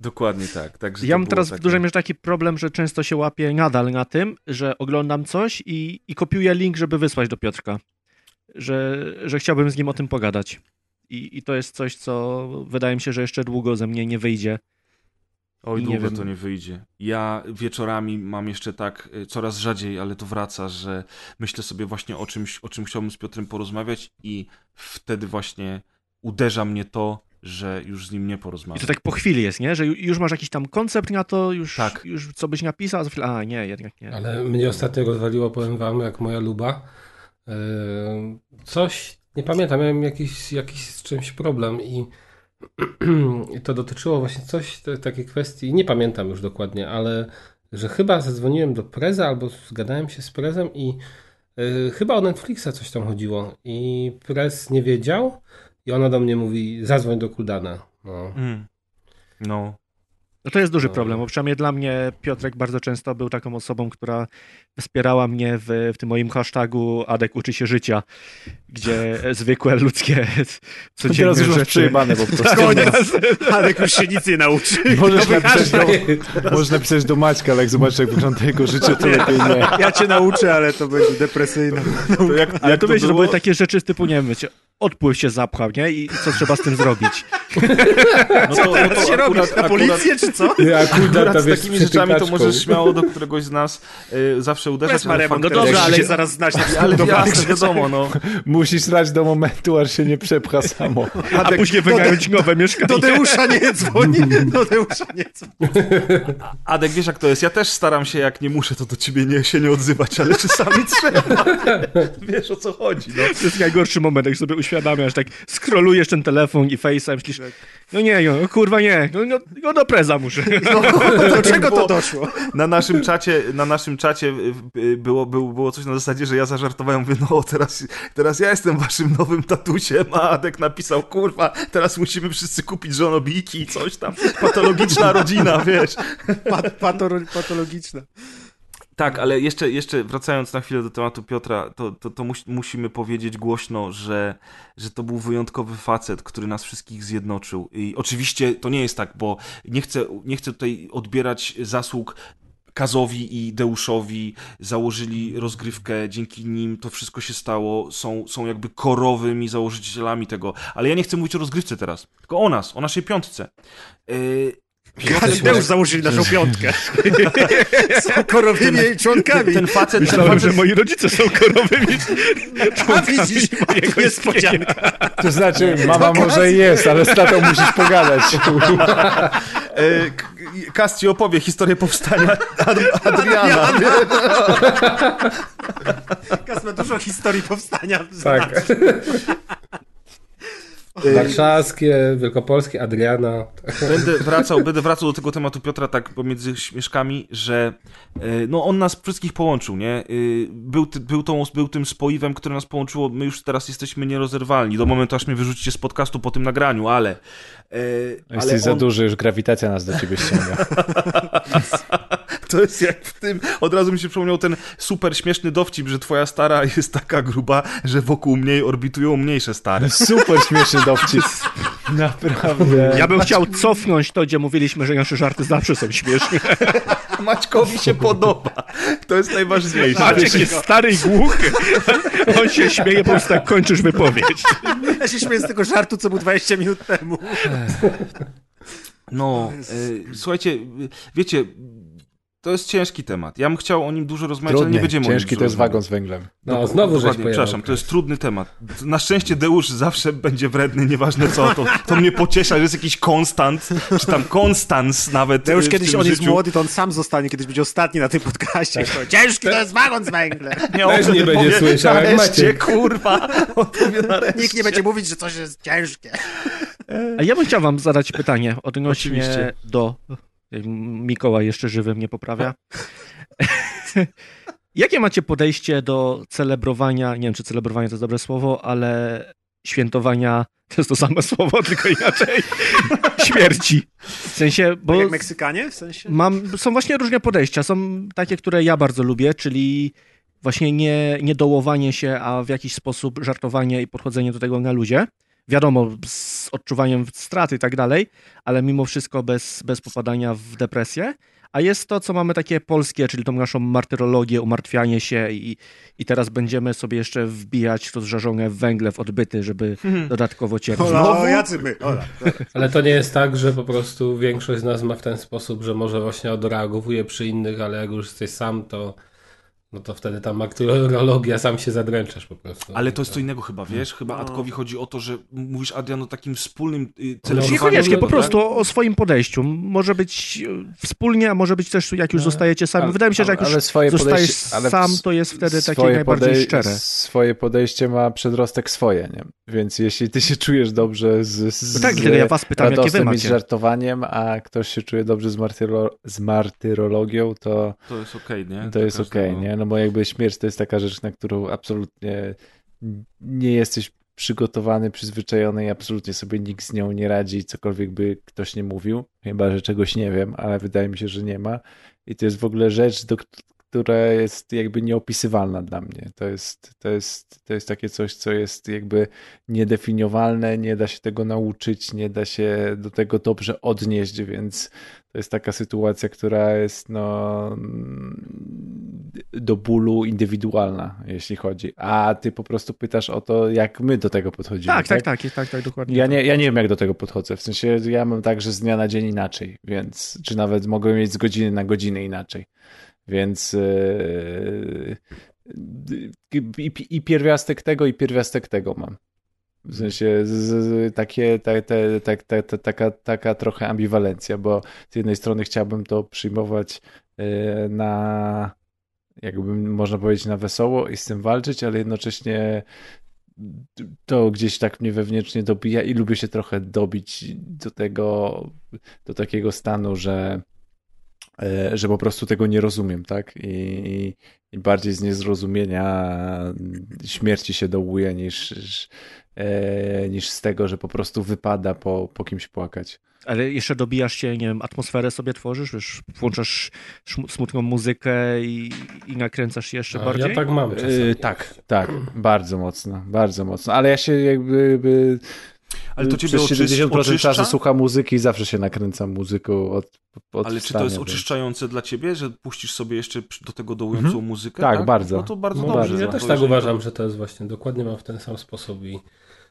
Dokładnie tak. Także ja mam teraz takie... w dużej mierze taki problem, że często się łapię nadal na tym, że oglądam coś i, i kopiuję link, żeby wysłać do Piotrka. Że, że chciałbym z nim o tym pogadać. I, I to jest coś, co wydaje mi się, że jeszcze długo ze mnie nie wyjdzie. Oj, długo wiem. to nie wyjdzie. Ja wieczorami mam jeszcze tak, y, coraz rzadziej, ale to wraca, że myślę sobie właśnie o czymś, o czym chciałbym z Piotrem porozmawiać i wtedy właśnie uderza mnie to, że już z nim nie porozmawiam. I to tak po chwili jest, nie? Że już masz jakiś tam koncept na to, już, tak. już co byś napisał, a za chwilę, a nie, jednak nie. Ale mnie ostatnio rozwaliło, powiem wam, jak moja luba. Yy, coś nie pamiętam, miałem jakiś, jakiś z czymś problem i to dotyczyło właśnie coś, takiej kwestii, nie pamiętam już dokładnie, ale że chyba zadzwoniłem do Preza albo zgadałem się z Prezem i yy, chyba o Netflixa coś tam chodziło i Prez nie wiedział i ona do mnie mówi zadzwoń do Kuldana. No. Mm. no. No to jest duży no. problem, bo przynajmniej dla mnie Piotrek bardzo często był taką osobą, która wspierała mnie w, w tym moim hashtagu Adek uczy się życia, gdzie zwykłe ludzkie codzienne Teraz rzeczy... przejebane po prostu. Tak, Adek już się nic nie nauczy. Możesz napisać, do, możesz napisać do Maćka, ale jak zobaczysz jak wygląda jego życie, to lepiej nie. Ja cię nauczę, ale to będzie depresyjne. To jak, ale jak to, to wiecie, to były takie rzeczy typu, nie wiem, wiecie, odpływ się zapchał, nie? I co trzeba z tym zrobić? No to, no to się robi? Na policję, czy co? Nie, akurat, akurat z takimi rzeczami to możesz śmiało do któregoś z nas y, zawsze uderzać. Ale no dobra, ale zaraz znać na Ale jasne, wiadomo, no. Musisz rać do momentu, aż się nie przepcha samo. A, A później wynająć nowe mieszkanie. Do Deusza nie dzwoni. Do Deusza nie dzwoni. Adek, wiesz jak to jest? Ja też staram się, jak nie muszę, to do ciebie nie, się nie odzywać, ale czasami trzeba. Wiesz o co chodzi, no. To jest najgorszy moment, jak sobie uświadamiasz, tak scrollujesz ten telefon i face'a myślisz, tak. No nie, no, kurwa nie, no, no, no do preza muszę. No, do czego to doszło? Na naszym czacie, na naszym czacie było, było, było coś na zasadzie, że ja zażartowałem, mówię, no teraz, teraz ja jestem waszym nowym tatusiem, a Adek napisał, kurwa, teraz musimy wszyscy kupić żonobijki i coś tam, patologiczna rodzina, wiesz. Pat, patologiczna. Tak, ale jeszcze, jeszcze wracając na chwilę do tematu Piotra, to, to, to musimy powiedzieć głośno, że, że to był wyjątkowy facet, który nas wszystkich zjednoczył. I oczywiście to nie jest tak, bo nie chcę, nie chcę tutaj odbierać zasług Kazowi i Deuszowi założyli rozgrywkę, dzięki nim to wszystko się stało, są, są jakby korowymi założycielami tego. Ale ja nie chcę mówić o rozgrywce teraz, tylko o nas, o naszej piątce. Yy, Już założyli naszą piątkę. są korowymi ten, członkami. Ten facet... Myślałem, ten facet... że moi rodzice są korowymi członkami A widzisz, mojego niespodzianka. To znaczy, mama to może jest, ale z tatą musisz pogadać. Kas ci opowie historię powstania Ad Adriana. Kas ma dużo historii powstania. Tak. Warszawskie, Wielkopolskie, Adriana. Będę wracał, będę wracał do tego tematu Piotra tak pomiędzy śmieszkami, że e, no on nas wszystkich połączył, nie? E, był, był, tą, był tym spoiwem, które nas połączyło. My już teraz jesteśmy nierozerwalni do momentu, aż mnie wyrzucicie z podcastu po tym nagraniu, ale... E, Jesteś ale za on... duży, już grawitacja nas do ciebie ściąga. to jest jak w tym, od razu mi się przypomniał ten super śmieszny dowcip, że twoja stara jest taka gruba, że wokół mniej orbitują mniejsze stare. Super śmieszny dowcip. Naprawdę. Ja bym chciał cofnąć to, gdzie mówiliśmy, że nasze żarty zawsze są śmieszne. Maćkowi się podoba. To jest najważniejsze. Maciek jest stary i głuchy. On się śmieje, po prostu tak kończysz wypowiedź. Ja się śmieję z tego żartu, co był 20 minut temu. No, e, słuchajcie, wiecie, to jest ciężki temat. Ja bym chciał o nim dużo rozmawiać, Trudny. ale nie będziemy Ciężki to jest wagon z węglem. No, no znowu dokładnie, przepraszam, to jest trudny temat. Na szczęście Deusz zawsze będzie wredny, nieważne co, to, to mnie pociesza, że jest jakiś konstant, czy tam konstans nawet. Deusz kiedyś on jest młody, to on sam zostanie, kiedyś będzie ostatni na tym podcaście. Tak. Ciężki to jest wagon z węglem. Nie, Też nie będzie słyszał, jak macie. kurwa, Nikt nie będzie mówić, że coś jest ciężkie. A ja bym chciał wam zadać pytanie odnośnie Oczywiście. do Mikołaj jeszcze żywy mnie poprawia. Jakie macie podejście do celebrowania, nie wiem czy celebrowanie to jest dobre słowo, ale świętowania, to jest to samo słowo, tylko inaczej, śmierci. W sensie, bo... Tak jak Meksykanie? W sensie? Mam, są właśnie różne podejścia. Są takie, które ja bardzo lubię, czyli właśnie nie, nie dołowanie się, a w jakiś sposób żartowanie i podchodzenie do tego na ludzie wiadomo, z odczuwaniem straty i tak dalej, ale mimo wszystko bez, bez popadania w depresję. A jest to, co mamy takie polskie, czyli tą naszą martyrologię, umartwianie się i, i teraz będziemy sobie jeszcze wbijać rozżarzone węgle w odbyty, żeby hmm. dodatkowo cierpieć. Ola, jacy my? Ola. Ale to nie jest tak, że po prostu większość z nas ma w ten sposób, że może właśnie odreagowuje przy innych, ale jak już jesteś sam, to no to wtedy ta makturologia sam się zadręczasz po prostu. Ale to jest co innego chyba, wiesz? Chyba no. Adkowi chodzi o to, że mówisz Adrian o takim wspólnym y, celebrowaniu. Niekoniecznie, po prostu tak? o, o, swoim podejściu. Może być y, wspólnie, a może być też jak już no. zostajecie sami. Ale, Wydaje mi się, że jak już zostajesz sam, to jest wtedy takie najbardziej podej- szczere. Swoje podejście ma przedrostek swoje, nie? Więc jeśli ty się czujesz dobrze z, z no tak, z ja was pytam, jakie wy macie. i żartowaniem, a ktoś się czuje dobrze z, martyro- z martyrologią, to... To jest okej, okay, nie? To jest okej, okay, nie? No bo jakby śmierć to jest taka rzecz, na którą absolutnie nie jesteś przygotowany, przyzwyczajony i absolutnie sobie nikt z nią nie radzi, cokolwiek by ktoś nie mówił, chyba, że czegoś nie wiem, ale wydaje mi się, że nie ma. I to jest w ogóle rzecz, do, która jest jakby nieopisywalna dla mnie. To jest, to, jest, to jest takie coś, co jest jakby niedefiniowalne, nie da się tego nauczyć, nie da się do tego dobrze odnieść, więc to jest taka sytuacja, która jest no, do bólu indywidualna, jeśli chodzi. A ty po prostu pytasz o to, jak my do tego podchodzimy. Tak, tak, tak, tak, tak, tak dokładnie. Ja nie, ja nie wiem, jak do tego podchodzę. W sensie ja mam tak, że z dnia na dzień inaczej, więc czy nawet mogę mieć z godziny na godzinę inaczej. Więc yy, i, i pierwiastek tego, i pierwiastek tego mam. W sensie z, z, takie, taka, taka trochę ambiwalencja, bo z jednej strony chciałbym to przyjmować yy, na, jakby można powiedzieć, na wesoło i z tym walczyć, ale jednocześnie to gdzieś tak mnie wewnętrznie dobija i lubię się trochę dobić do tego, do takiego stanu, że E, że po prostu tego nie rozumiem, tak? I, i bardziej z niezrozumienia śmierci się dołuje niż, e, niż z tego, że po prostu wypada po, po kimś płakać. Ale jeszcze dobijasz się, nie wiem, atmosferę sobie tworzysz, wiesz, włączasz smutną muzykę i, i nakręcasz się jeszcze A, bardziej? Ja tak mam czasami. Yy, tak, tak, bardzo mocno, bardzo mocno. Ale ja się jakby... Ale to ciebie przez 70% oczyszcza? czasu słucha muzyki i zawsze się nakręca muzyką od, od Ale czy to jest oczyszczające więc... dla ciebie, że puścisz sobie jeszcze do tego dołującą mhm. muzykę? Tak, tak, bardzo. No to bardzo no dobrze. Ja też tak uważam, to... że to jest właśnie, dokładnie mam w ten sam sposób i,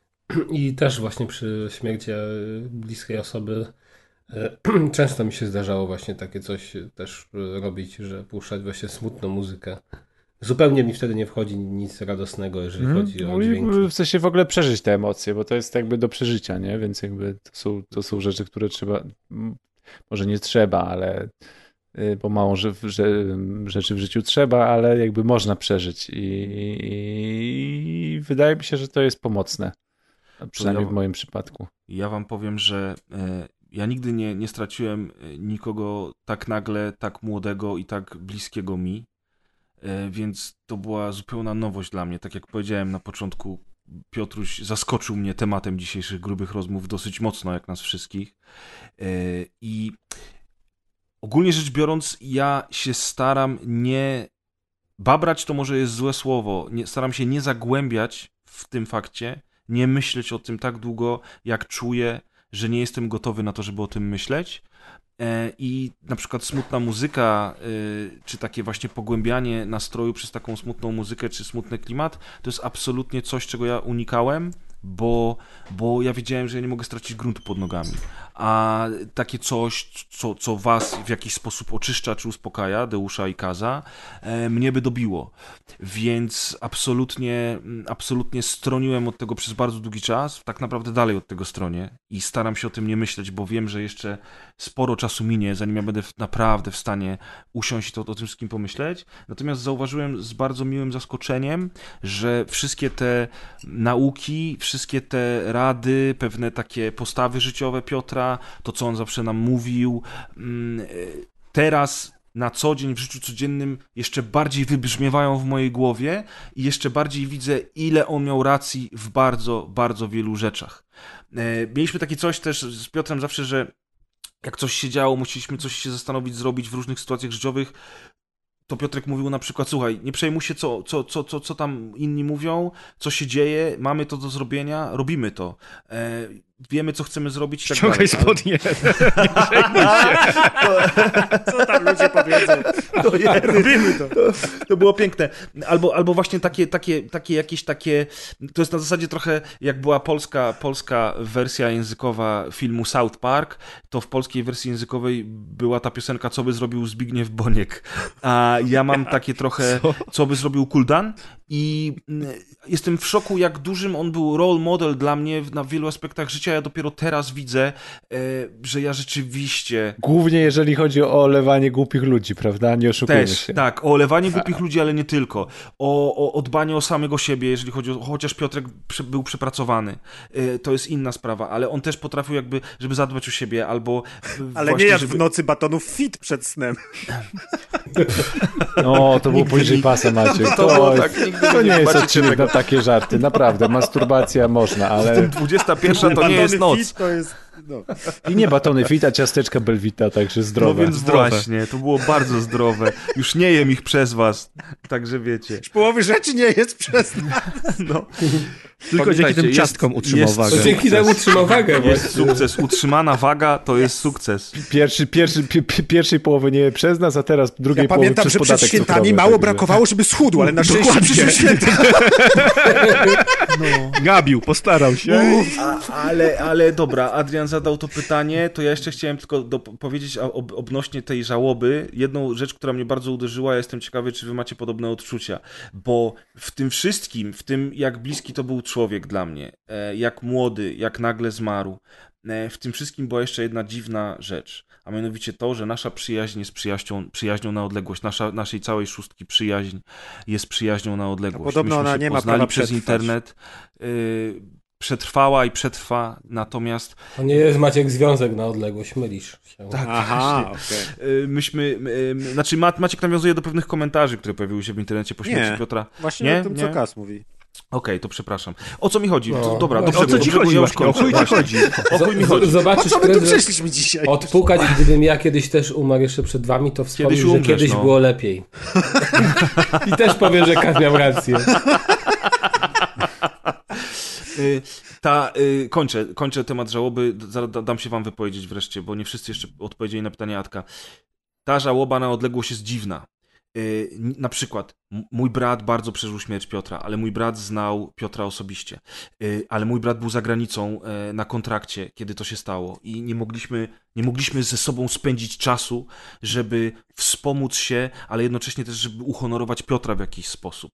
i też właśnie przy śmierci bliskiej osoby e, często mi się zdarzało właśnie takie coś też robić, że puszczać właśnie smutną muzykę. Zupełnie mi wtedy nie wchodzi nic radosnego, jeżeli hmm. chodzi o no dźwięki. W sensie w ogóle przeżyć te emocje, bo to jest jakby do przeżycia, nie? Więc jakby to są, to są rzeczy, które trzeba, może nie trzeba, ale y, bo mało że, że, rzeczy w życiu trzeba, ale jakby można przeżyć i, i wydaje mi się, że to jest pomocne. Przynajmniej ja, w moim przypadku. Ja wam powiem, że e, ja nigdy nie, nie straciłem nikogo tak nagle, tak młodego i tak bliskiego mi. E, więc to była zupełna nowość dla mnie. Tak jak powiedziałem na początku, Piotruś zaskoczył mnie tematem dzisiejszych grubych rozmów dosyć mocno, jak nas wszystkich. E, I ogólnie rzecz biorąc, ja się staram nie. Babrać to może jest złe słowo. Nie, staram się nie zagłębiać w tym fakcie, nie myśleć o tym tak długo, jak czuję, że nie jestem gotowy na to, żeby o tym myśleć, I na przykład smutna muzyka, e, czy takie właśnie pogłębianie nastroju przez taką smutną muzykę, czy smutny klimat, to jest absolutnie coś, czego ja unikałem, bo, bo ja wiedziałem, że ja nie mogę stracić gruntu pod nogami. A takie coś, co, co was w jakiś sposób oczyszcza czy uspokaja, Deusza i Kaza, e, mnie by dobiło. Więc absolutnie, absolutnie stroniłem od tego przez bardzo długi czas, tak naprawdę dalej od tego stronie i staram się o tym nie myśleć, bo wiem, że jeszcze sporo czasu minie, zanim ja będę naprawdę w stanie usiąść i to, o tym wszystkim pomyśleć. Natomiast zauważyłem z bardzo miłym zaskoczeniem, że wszystkie te nauki, wszystkie te rady, pewne takie postawy życiowe Piotra, to co on zawsze nam mówił, mm, teraz na co dzień, w życiu codziennym jeszcze bardziej wybrzmiewają w mojej głowie i jeszcze bardziej widzę, ile on miał racji w bardzo, bardzo wielu rzeczach. E, mieliśmy takie coś też z Piotrem zawsze, że jak coś się działo, musieliśmy coś się zastanowić, zrobić w różnych sytuacjach życiowych, to Piotrek mówił na przykład, słuchaj, nie przejmuj się, co, co, co, co, co tam inni mówią, co się dzieje, mamy to do zrobienia, robimy to. Wiemy, co chcemy zrobić tak Ściągaj dalej. spodnie. Co tam ludzie powiedzą? To je, robimy to. to. to. było piękne. Albo, albo właśnie takie, takie, takie jakieś takie, to jest na zasadzie trochę jak była polska, polska wersja językowa filmu South Park, to w polskiej wersji językowej była ta piosenka, co by zrobił Zbigniew Boniek. A ja mam takie trochę, co, co by zrobił Kuldan i mm, jestem w szoku, jak dużym on był role model dla mnie na wielu aspektach życia. Ja dopiero teraz widzę, e, że ja rzeczywiście. Głównie jeżeli chodzi o olewanie głupich ludzi, prawda? Nie oszukujmy Też, się. Tak, o olewanie głupich ludzi, ale nie tylko. O, o, o dbanie o samego siebie, jeżeli chodzi o. Chociaż Piotrek był przepracowany, e, to jest inna sprawa, ale on też potrafił, jakby, żeby zadbać o siebie, albo. Ale właśnie, nie jak żeby... w nocy batonów fit przed snem. No, to było poniżej pasa, Maciek. To, to, było tak, to nie jest odcinek na takie żarty, naprawdę. Masturbacja można, ale... 21 to nie jest noc. To jest no. I nie batony fita, ciasteczka belwita, także zdrowe. No więc zdrowe. właśnie, to było bardzo zdrowe. Już nie jem ich przez was, także wiecie. Już połowy rzeczy nie jest przez nas. No. Tylko dzięki tym ciastkom utrzymał wagę. Dzięki temu utrzymał wagę. Jest sukces. Utrzymana waga to jest sukces. Pierwszy, pierwszy, pierwszej połowy nie przez nas, a teraz drugiej ja połowy pamiętam, przez że przed świętami cukrowy, mało brakowało, żeby schudł, ale na szczęście przyszły święta. No. Gabił, postarał się. A, ale, ale dobra, Adrian zadał to pytanie, to ja jeszcze chciałem tylko do, powiedzieć ob, odnośnie tej żałoby. Jedną rzecz, która mnie bardzo uderzyła, jestem ciekawy, czy wy macie podobne odczucia, bo w tym wszystkim, w tym jak bliski to był człowiek dla mnie, e, jak młody, jak nagle zmarł, e, w tym wszystkim była jeszcze jedna dziwna rzecz, a mianowicie to, że nasza przyjaźń jest przyjaźnią, przyjaźnią na odległość, nasza, naszej całej szóstki przyjaźń jest przyjaźnią na odległość. A podobno Myśmy ona nie ma prawa przez przetrwać. internet. Y, przetrwała i przetrwa, natomiast... To nie jest Maciek związek na odległość, mylisz się. Tak, Aha, okay. Myśmy, znaczy Maciek nawiązuje do pewnych komentarzy, które pojawiły się w internecie po śmierci nie, Piotra. właśnie nie? o tym, nie? co Kas mówi. Okej, okay, to przepraszam. O co mi chodzi? No, dobra, dobrze, o co ci chodzi? Już o chuj ci chodzi? O chuj mi chodzi? Zobaczysz, po co my tu przyszliśmy dzisiaj? Odpukać, gdybym ja kiedyś też umarł jeszcze przed wami, to wspomnę, umrzesz, że kiedyś no. było lepiej. I też powiem, że Kas miał rację. Y, ta, y, kończę, kończę temat żałoby, dam się wam wypowiedzieć wreszcie, bo nie wszyscy jeszcze odpowiedzieli na pytanie Atka. Ta żałoba na odległość jest dziwna. Y, na przykład, mój brat bardzo przeżył śmierć Piotra, ale mój brat znał Piotra osobiście. Y, ale mój brat był za granicą e, na kontrakcie, kiedy to się stało, i nie mogliśmy, nie mogliśmy ze sobą spędzić czasu, żeby wspomóc się, ale jednocześnie też, żeby uhonorować Piotra w jakiś sposób.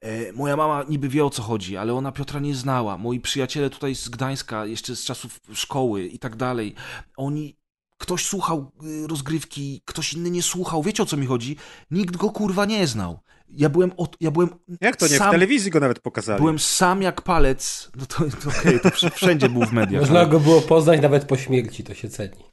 E, moja mama niby wie o co chodzi, ale ona Piotra nie znała. Moi przyjaciele tutaj z Gdańska, jeszcze z czasów szkoły i tak dalej, oni Ktoś słuchał y, rozgrywki, ktoś inny nie słuchał. Wiecie o co mi chodzi? Nikt go kurwa nie znał. Ja byłem. Od, ja byłem jak to nie? Sam, w telewizji go nawet pokazali. Byłem sam jak palec. No to, to okej, okay, to wszędzie był w mediach. Można ale... go było poznać nawet po śmierci, to się ceni.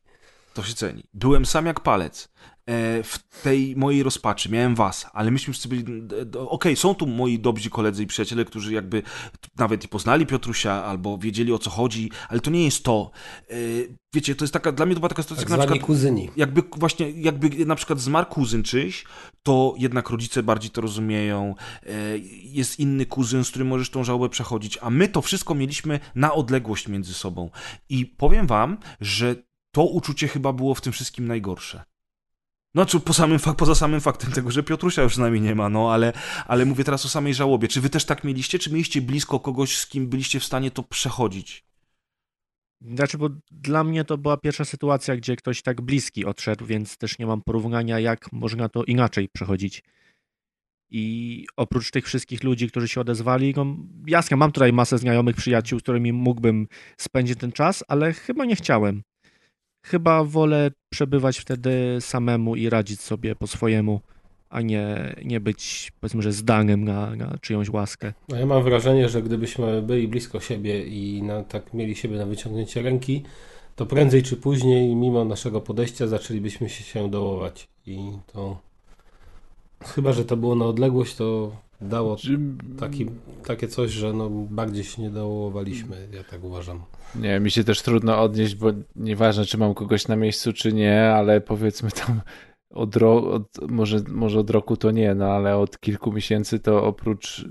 To się ceni. Byłem sam jak palec. E, w tej mojej rozpaczy. Miałem was, ale myśmy wszyscy byli. Okej, okay, są tu moi dobrzy koledzy i przyjaciele, którzy jakby nawet i poznali Piotrusia, albo wiedzieli o co chodzi, ale to nie jest to. E, wiecie, to jest taka, dla mnie to była taka sytuacja, tak na przykład. kuzyni. Jakby właśnie, jakby na przykład zmarł kuzyn czyś, to jednak rodzice bardziej to rozumieją. E, jest inny kuzyn, z którym możesz tą żałobę przechodzić, a my to wszystko mieliśmy na odległość między sobą. I powiem wam, że to uczucie chyba było w tym wszystkim najgorsze. Znaczy, po samym, poza samym faktem tego, że Piotrusia już z nami nie ma, no ale, ale mówię teraz o samej żałobie. Czy wy też tak mieliście? Czy mieliście blisko kogoś, z kim byliście w stanie to przechodzić? Znaczy, bo dla mnie to była pierwsza sytuacja, gdzie ktoś tak bliski odszedł, więc też nie mam porównania, jak można to inaczej przechodzić. I oprócz tych wszystkich ludzi, którzy się odezwali, no jasne, mam tutaj masę znajomych, przyjaciół, z którymi mógłbym spędzić ten czas, ale chyba nie chciałem chyba wolę przebywać wtedy samemu i radzić sobie po swojemu, a nie, nie być, powiedzmy, że zdanym na, na czyjąś łaskę. No ja mam wrażenie, że gdybyśmy byli blisko siebie i na, tak mieli siebie na wyciągnięcie ręki, to prędzej czy później, mimo naszego podejścia, zaczęlibyśmy się dołować. I to chyba, że to było na odległość, to dało taki, takie coś, że no bardziej się nie dołowaliśmy, ja tak uważam. Nie, mi się też trudno odnieść, bo nieważne, czy mam kogoś na miejscu, czy nie, ale powiedzmy tam od, ro, od, może, może od roku to nie, no ale od kilku miesięcy to oprócz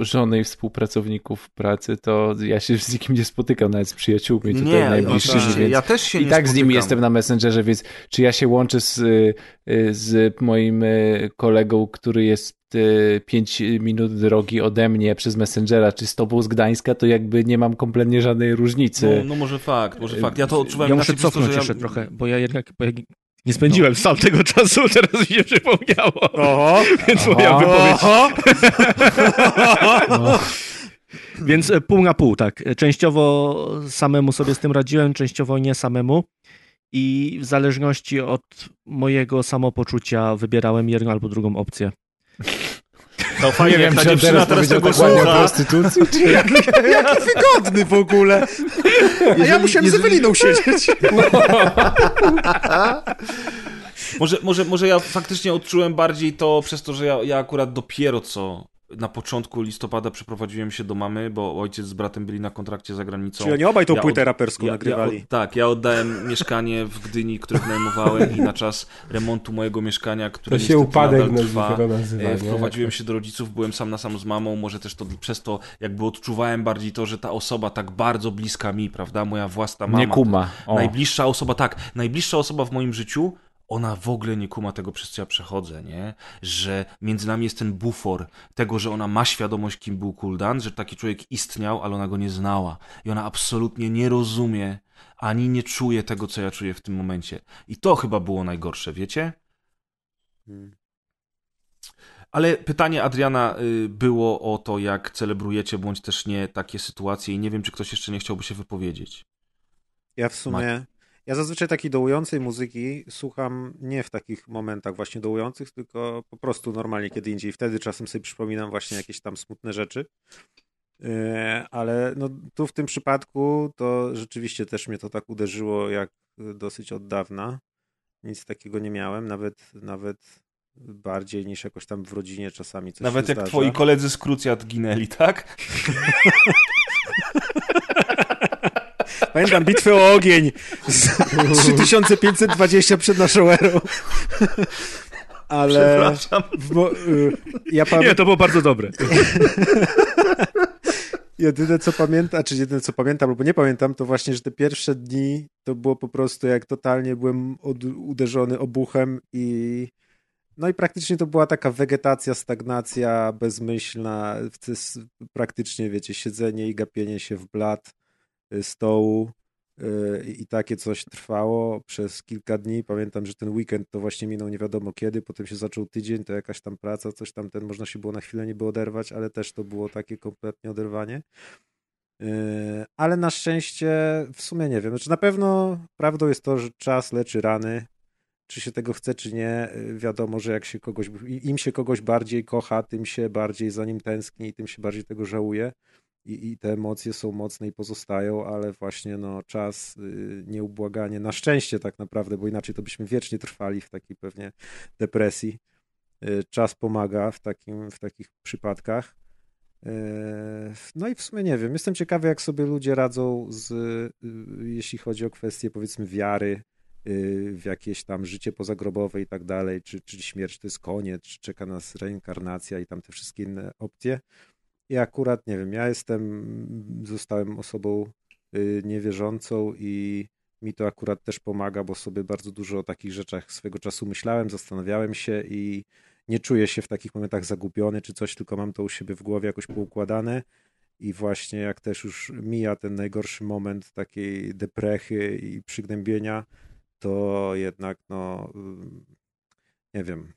żony i współpracowników pracy, to ja się z nikim nie spotykam, nawet z przyjaciółmi tutaj nie, najbliższymi. No, więc ja też się I tak spotykam. z nimi jestem na Messengerze, więc czy ja się łączę z, y, z moim y, kolegą, który jest 5 y, minut drogi ode mnie przez Messengera, czy z tobą z Gdańska, to jakby nie mam kompletnie żadnej różnicy. No, no może fakt, może fakt. Ja to odczuwam Ja muszę cofnąć jeszcze ja... trochę, bo ja jednak, bo ja nie spędziłem sam tego czasu, teraz mi się przypomniało. Oho, Więc moja wypowiedź. No. Więc e, pół na pół, tak. Częściowo samemu sobie z tym radziłem, częściowo nie samemu. I w zależności od mojego samopoczucia wybierałem jedną albo drugą opcję. To fajnie, nie wiem, ta dziewczyna teraz tego słucha. prostytucji, czy jak, Jaki wygodny w ogóle. A ja musiałem jeżeli... z Eweliną siedzieć. No. może, może, może ja faktycznie odczułem bardziej to przez to, że ja, ja akurat dopiero co na początku listopada przeprowadziłem się do mamy, bo ojciec z bratem byli na kontrakcie za granicą. Czyli oni obaj tą ja płytę od... raperską ja, nagrywali. Ja tak, ja oddałem mieszkanie w Gdyni, które wynajmowałem i na czas remontu mojego mieszkania, które to się upadek trwa, nazywa, e, wprowadziłem się do rodziców, byłem sam na sam z mamą, może też to przez to jakby odczuwałem bardziej to, że ta osoba tak bardzo bliska mi, prawda, moja własna mama. Nie kuma. Najbliższa osoba, tak, najbliższa osoba w moim życiu ona w ogóle nie kuma tego, przez co ja przechodzę, nie? Że między nami jest ten bufor tego, że ona ma świadomość, kim był Kuldan, że taki człowiek istniał, ale ona go nie znała. I ona absolutnie nie rozumie, ani nie czuje tego, co ja czuję w tym momencie. I to chyba było najgorsze, wiecie? Hmm. Ale pytanie Adriana y, było o to, jak celebrujecie, bądź też nie, takie sytuacje i nie wiem, czy ktoś jeszcze nie chciałby się wypowiedzieć. Ja w sumie... Ja zazwyczaj takiej dołującej muzyki słucham nie w takich momentach właśnie dołujących, tylko po prostu normalnie kiedy indziej. Wtedy czasem sobie przypominam właśnie jakieś tam smutne rzeczy. E, ale no, tu w tym przypadku to rzeczywiście też mnie to tak uderzyło jak dosyć od dawna. Nic takiego nie miałem, nawet, nawet bardziej niż jakoś tam w rodzinie czasami coś Nawet jak zdarza. twoi koledzy z Krucjat ginęli, tak? Pamiętam bitwę o ogień z 3520 przed naszą erą. Ale. Przepraszam. W, y, ja Nie, to było bardzo dobre. Jedyne co pamiętam, czy jedyne co pamiętam, albo nie pamiętam, to właśnie, że te pierwsze dni to było po prostu jak totalnie byłem od, uderzony obuchem i no i praktycznie to była taka wegetacja, stagnacja bezmyślna, praktycznie wiecie, siedzenie i gapienie się w blat stołu y, i takie coś trwało przez kilka dni. Pamiętam, że ten weekend to właśnie minął nie wiadomo kiedy, potem się zaczął tydzień, to jakaś tam praca, coś tam, ten można się było na chwilę niby oderwać, ale też to było takie kompletnie oderwanie. Y, ale na szczęście w sumie nie wiem. Znaczy na pewno prawdą jest to, że czas leczy rany czy się tego chce, czy nie, y, wiadomo, że jak się kogoś, im się kogoś bardziej kocha, tym się bardziej za nim tęskni i tym się bardziej tego żałuje. I, I, te emocje są mocne i pozostają, ale właśnie no, czas y, nieubłaganie, na szczęście tak naprawdę, bo inaczej to byśmy wiecznie trwali w takiej pewnie depresji. Y, czas pomaga w, takim, w takich przypadkach. No i w sumie nie wiem, jestem ciekawy, jak sobie ludzie radzą z, jeśli chodzi o kwestie powiedzmy wiary, Y, w jakieś tam życie pozagrobowe i tak dalej, czy, czy śmierć to jest koniec, czy czeka nas reinkarnacja i tam te wszystkie inne opcje. I akurat, nie wiem, ja jestem, zostałem osobą y, niewierzącą i mi to akurat też pomaga, bo sobie bardzo dużo o takich rzeczach swego czasu myślałem, zastanawiałem się i nie czuję się w takich momentach zagubiony czy coś, tylko mam to u siebie w głowie jakoś poukładane. I właśnie jak też już mija ten najgorszy moment takiej deprechy i przygnębienia, to jednak, no, nie wiem,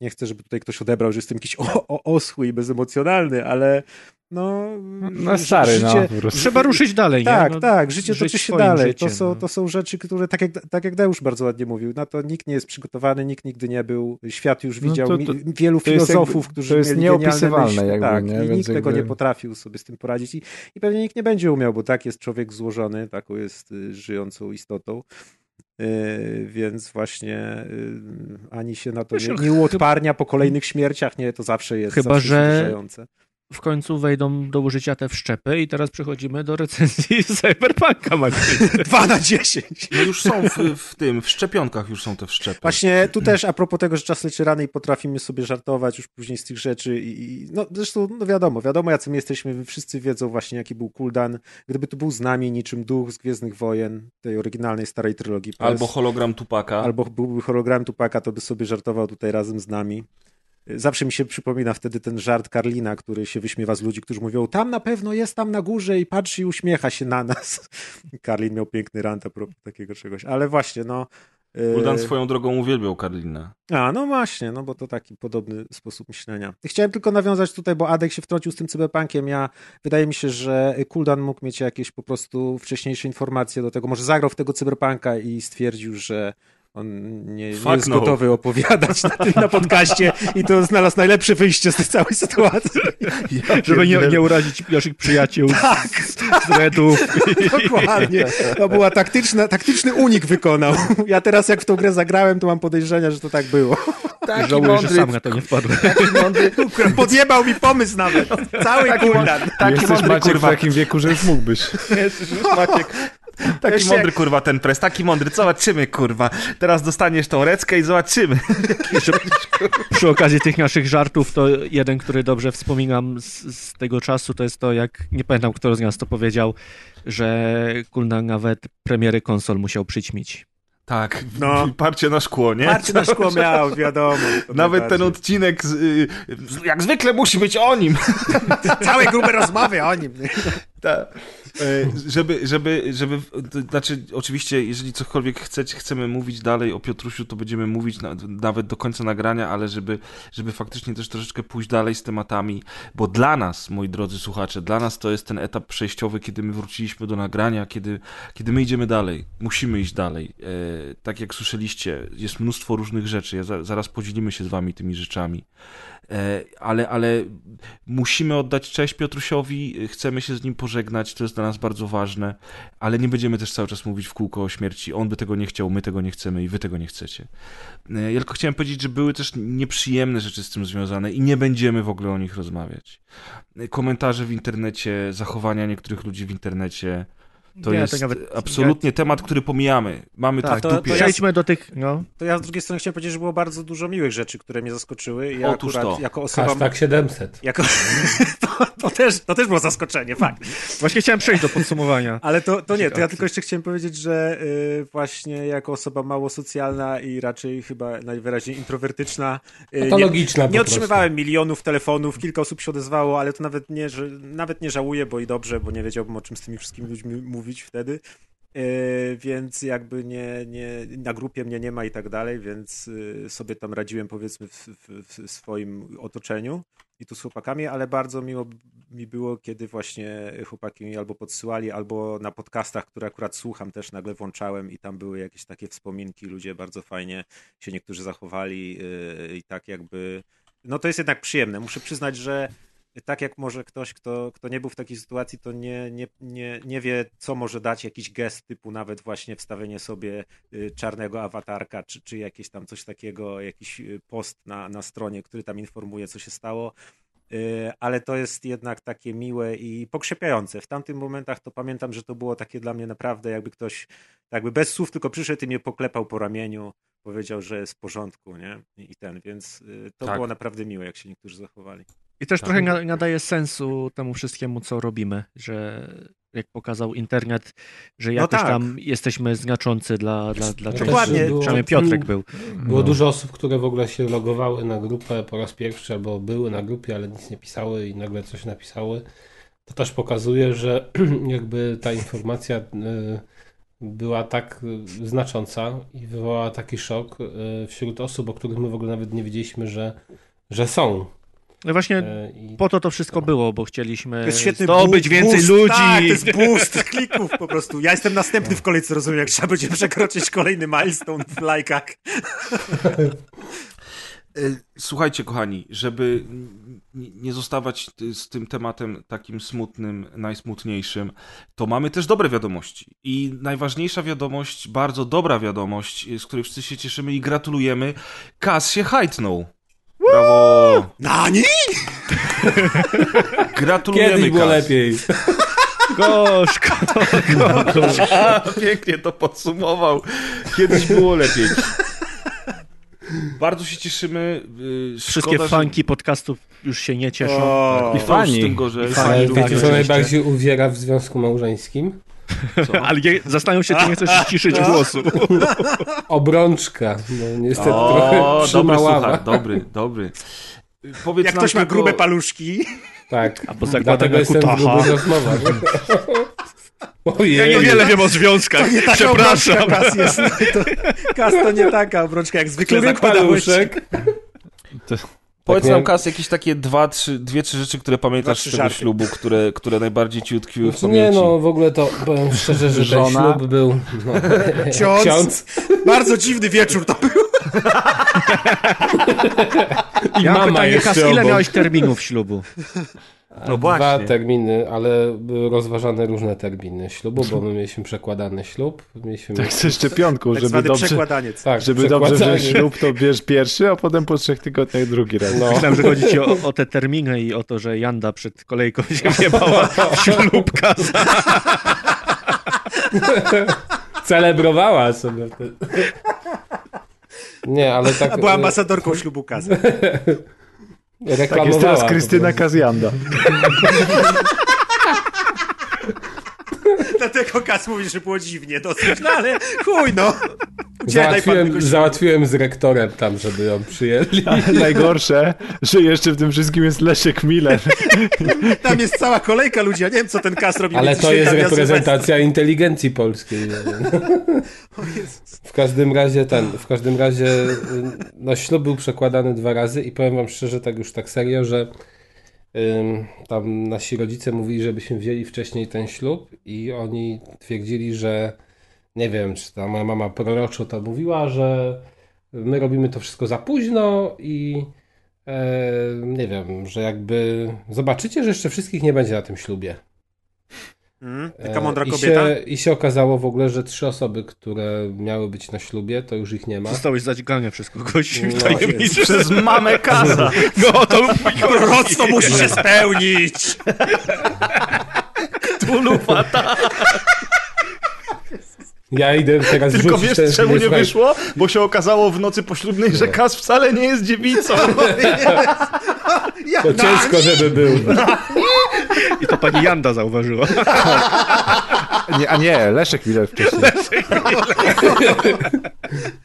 nie chcę, żeby tutaj ktoś odebrał, że jestem jakiś o, o, oschły i bezemocjonalny, ale no... No stary, no, życie, no. Trzeba ruszyć dalej, Tak, no, tak, życie toczy się dalej. Życiem, to, są, no. to są rzeczy, które, tak jak, tak jak Deusz bardzo ładnie mówił, na to nikt nie jest przygotowany, nikt nigdy nie był, świat już no widział no to, to, wielu filozofów, jakby, którzy To jest nieopisywalne jakby, tak, nie? i nikt jakby... tego nie potrafił sobie z tym poradzić i, i pewnie nikt nie będzie umiał, bo tak jest człowiek złożony, taką jest y, żyjącą istotą. Yy, więc właśnie yy, ani się na to nie, nie uodparnia po kolejnych śmierciach, nie, to zawsze jest Chyba, zawsze że w końcu wejdą do użycia te wszczepy i teraz przechodzimy do recenzji Cyberpunka, Marcin. 2 na 10. No już są w, w, tym, w szczepionkach już są te wszczepy. Właśnie tu też a propos tego, że czas leczy rany i potrafimy sobie żartować już później z tych rzeczy i, no zresztą no wiadomo, wiadomo jacy my jesteśmy, wszyscy wiedzą właśnie jaki był cooldown. Gdyby tu był z nami niczym duch z Gwiezdnych Wojen, tej oryginalnej starej trylogii. Albo hologram Tupaka. Albo byłby hologram Tupaka, to by sobie żartował tutaj razem z nami. Zawsze mi się przypomina wtedy ten żart Karlina, który się wyśmiewa z ludzi, którzy mówią, tam na pewno jest tam na górze i patrzy i uśmiecha się na nas. Karlin miał piękny rant a propos takiego czegoś, ale właśnie, no... Uldan y, swoją drogą uwielbiał Karlina. A, no właśnie, no bo to taki podobny sposób myślenia. Chciałem tylko nawiązać tutaj, bo Adek się wtrącił z tym cyberpunkiem. Ja, wydaje mi się, że Kuldan mógł mieć jakieś po prostu wcześniejsze informacje do tego. Może zagrał w tego cyberpunka i stwierdził, że on nie, nie jest no. gotowy opowiadać na tym na podcaście i to znalazł najlepsze wyjście z tej całej sytuacji. Ja Żeby nie, nie urazić naszych przyjaciół tak, z, tak. z Redów. Dokładnie. To była taktyczna, taktyczny unik wykonał. Ja teraz jak w tą grę zagrałem, to mam podejrzenia, że to tak było. Taki Żałuję, mądry, że sam na to nie wpadłem. Taki mądry. Podjebał mi pomysł nawet. Cały taki, Taki Jesteś mądry, Maciek kurwa. w takim wieku, że już mógłbyś. Jesteś już Maciek Taki Wiesz, mądry, jak... kurwa, ten pres, taki mądry. Zobaczymy, kurwa. Teraz dostaniesz tą reckę i zobaczymy. Przy okazji tych naszych żartów, to jeden, który dobrze wspominam z, z, tego czasu, to jest to, jak, nie pamiętam, kto z nas to powiedział, że Kulna nawet premiery konsol musiał przyćmić. Tak, no. parcie na szkło, nie? Parcie na szkło miał, wiadomo. Nawet ten odcinek, z, y, jak zwykle musi być o nim. Całe grube rozmowy o nim. Tak. E, żeby, żeby, żeby, znaczy oczywiście, jeżeli cokolwiek chcecie, chcemy mówić dalej o Piotrusiu, to będziemy mówić na, nawet do końca nagrania, ale żeby, żeby faktycznie też troszeczkę pójść dalej z tematami, bo dla nas, moi drodzy słuchacze, dla nas to jest ten etap przejściowy, kiedy my wróciliśmy do nagrania, kiedy, kiedy my idziemy dalej, musimy iść dalej. E, tak jak słyszeliście, jest mnóstwo różnych rzeczy, ja za, zaraz podzielimy się z wami tymi rzeczami. E, ale, ale musimy oddać cześć Piotrusiowi, chcemy się z nim pożegnać, to jest dla nas bardzo ważne, ale nie będziemy też cały czas mówić w kółko o śmierci. On by tego nie chciał, my tego nie chcemy i wy tego nie chcecie. E, ja tylko chciałem powiedzieć, że były też nieprzyjemne rzeczy z tym związane i nie będziemy w ogóle o nich rozmawiać. E, komentarze w internecie, zachowania niektórych ludzi w internecie, To nie, jest to nawet, absolutnie ja... temat, który pomijamy. Mamy tak, to, to Przejdźmy do tych, no. To ja z drugiej strony chciałem powiedzieć, że było bardzo dużo miłych rzeczy, które mnie zaskoczyły. Ja Otóż to. Jako osoba... Hashtag 700. Jako... to, to, też, to też było zaskoczenie, fakt. Właśnie chciałem przejść do podsumowania. Ale to, to nie, to ja tylko jeszcze chciałem powiedzieć, że y, właśnie jako osoba mało socjalna i raczej chyba najwyraźniej introwertyczna. Y, Patologiczna Nie, nie otrzymywałem milionów telefonów, kilka osób się odezwało, ale to nawet nie, że, nawet nie żałuję, bo i dobrze, bo nie wiedziałbym o czym z tymi wszystkimi ludźmi mówić wtedy. Yy, więc jakby nie, nie, na grupie mnie nie ma i tak dalej, więc yy, sobie tam radziłem powiedzmy w, w, w, swoim otoczeniu i tu z chłopakami, ale bardzo miło mi było, kiedy właśnie chłopaki mi albo podsyłali, albo na podcastach, które akurat słucham, też nagle włączałem i tam były jakieś takie wspominki, ludzie bardzo fajnie się niektórzy zachowali yy, i tak jakby, no to jest jednak przyjemne. Muszę przyznać, że tak jak może ktoś, kto, kto nie był w takiej sytuacji, to nie, nie, nie, nie wie, co może dać jakiś gest typu nawet właśnie wstawienie sobie y, czarnego awatarka, czy, czy jakieś tam coś takiego, jakiś y, post na, na stronie, który tam informuje, co się stało. Y, ale to jest jednak takie miłe i pokrzepiające. W tamtych momentach to pamiętam, że to było takie dla mnie naprawdę, jakby ktoś jakby bez słów tylko przyszedł i mnie poklepał po ramieniu, powiedział, że jest w porządku, nie? I ten, więc to tak. było naprawdę miłe, jak się niektórzy zachowali. I też tak. trochę nadaje sensu temu wszystkiemu, co robimy, że jak pokazał internet, że no jakoś no tak. tam jesteśmy znaczący dla, dla, dla czegoś. Dokładnie. Było, Przynajmniej Piotrek był. Było no. dużo osób, które w ogóle się logowały na grupę po raz pierwszy, albo były na grupie, ale nic nie pisały i nagle coś napisały. To też pokazuje, że jakby ta informacja y, była tak znacząca i wywołała taki szok y, wśród osób, o których my w ogóle nawet nie wiedzieliśmy, że, że są. No właśnie e, I... po to to wszystko było, bo chcieliśmy to jest świetny zdobyć więcej boost, ludzi. Tak, to jest boost klików po prostu. Ja jestem następny w kolejce, rozumiem, jak trzeba będzie przekroczyć kolejny milestone w lajkach. E, słuchajcie, kochani, żeby nie zostawać z tym tematem takim smutnym, najsmutniejszym, to mamy też dobre wiadomości. I najważniejsza wiadomość, bardzo dobra wiadomość, z której wszyscy się cieszymy i gratulujemy, Kas się hajtnął. Brawo! Nani? Gratulujemy, Kiedyś było lepiej. Gorzko, gorzko. Pięknie to podsumował. Kiedyś było lepiej. Bardzo się cieszymy. Y, Wszystkie Szkoda, fanki że... podcastów już się nie cieszą. O, I fani. tym gorzej. I fani Wiecie, co najbardziej uwiera w związku małżeńskim? Co? Ale nie, zastanawiam się, czy nie chcesz ściszyć głosu. Obrączka. No, niestety o, trochę przymałała. Dobry, dobry, dobry. Powiedz Jak ktoś ma grube paluszki. Tak, A poza dlatego jestem w grubych rozmowach. Ojej. Ja niewiele wiem o związkach. To nie taka Przepraszam. Kas, jest, to, kas to nie taka obrączka, jak zwykle Który zakładałeś. Paluszek? To... Powiedz tak nam, Kas, jakieś takie dwa, trzy, dwie, trzy rzeczy, które pamiętasz z tego żarty. ślubu, które, które najbardziej ci utkwiły w pamięci. Nie no, w ogóle to powiem szczerze, że Żona. ten ślub był... No, ksiądz. ksiądz. Bardzo dziwny wieczór to był. I ja mama pytanie, Kas, ile miałeś terminów ślubu? No Dwa właśnie. terminy, ale były rozważane różne terminy ślubu, bo my mieliśmy przekładany ślub. Mieliśmy tak ze szczepionką, tak żeby dobrze, przekładaniec. Tak, żeby dobrze wziąć ślub, to bierz pierwszy, a potem po trzech tygodniach drugi raz. No. Myślałem, że chodzi ci o, o te terminy i o to, że Janda przed kolejką się wjebała ślubka. Celebrowała sobie. Nie, ale tak... Była ambasadorką ślubu Kaza. Tak jest teraz Krystyna Kazjanda. Dlatego Kas mówi, że było dziwnie dosyć, no ale chuj no. Załatwiłem, załatwiłem z rektorem tam, żeby ją przyjęli. Ale najgorsze, że jeszcze w tym wszystkim jest Leszek Miller. Tam jest cała kolejka ludzi, ja nie wiem co ten Kas robi. Ale to jest reprezentacja inteligencji polskiej. W każdym razie ten, w każdym razie no ślub był przekładany dwa razy i powiem wam szczerze, tak już tak serio, że tam nasi rodzice mówili, żebyśmy wzięli wcześniej ten ślub i oni twierdzili, że nie wiem, czy ta moja mama proroczo to mówiła, że my robimy to wszystko za późno i e, nie wiem, że jakby zobaczycie, że jeszcze wszystkich nie będzie na tym ślubie. Mm, taka mądra kobieta. I się, I się okazało w ogóle, że trzy osoby, które miały być na ślubie, to już ich nie ma. Zostałeś zadźgane przez kogoś no, Przez mamę Kaza. No to proroctwo musi się spełnić. Tulu fata. Ja idę teraz Tylko wiesz, ten, czemu nie, wyszło? Bo się okazało w nocy poślubnej, że Kas wcale nie jest dziewicą. to ciężko, żeby był. I to pani Janda zauważyła. Nie, a nie, Leszek chwilę wcześniej.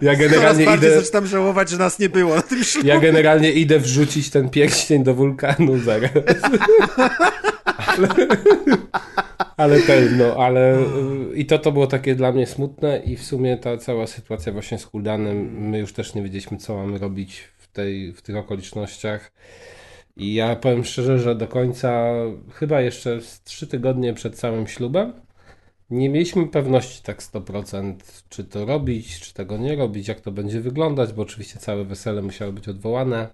Ja generalnie Coraz idę... zaczynam żałować, że nas nie było na tym ślubie. Ja generalnie idę wrzucić ten pierścień do wulkanu zaraz. ale ten, no, ale i to to było takie dla mnie smutne i w sumie ta cała sytuacja właśnie z Kuldanem, my już też nie wiedzieliśmy, co mamy robić w, tej, w tych okolicznościach. I ja powiem szczerze, że do końca, chyba jeszcze trzy tygodnie przed całym ślubem, nie mieliśmy pewności tak 100%, czy to robić, czy tego nie robić, jak to będzie wyglądać, bo oczywiście całe wesele musiało być odwołane.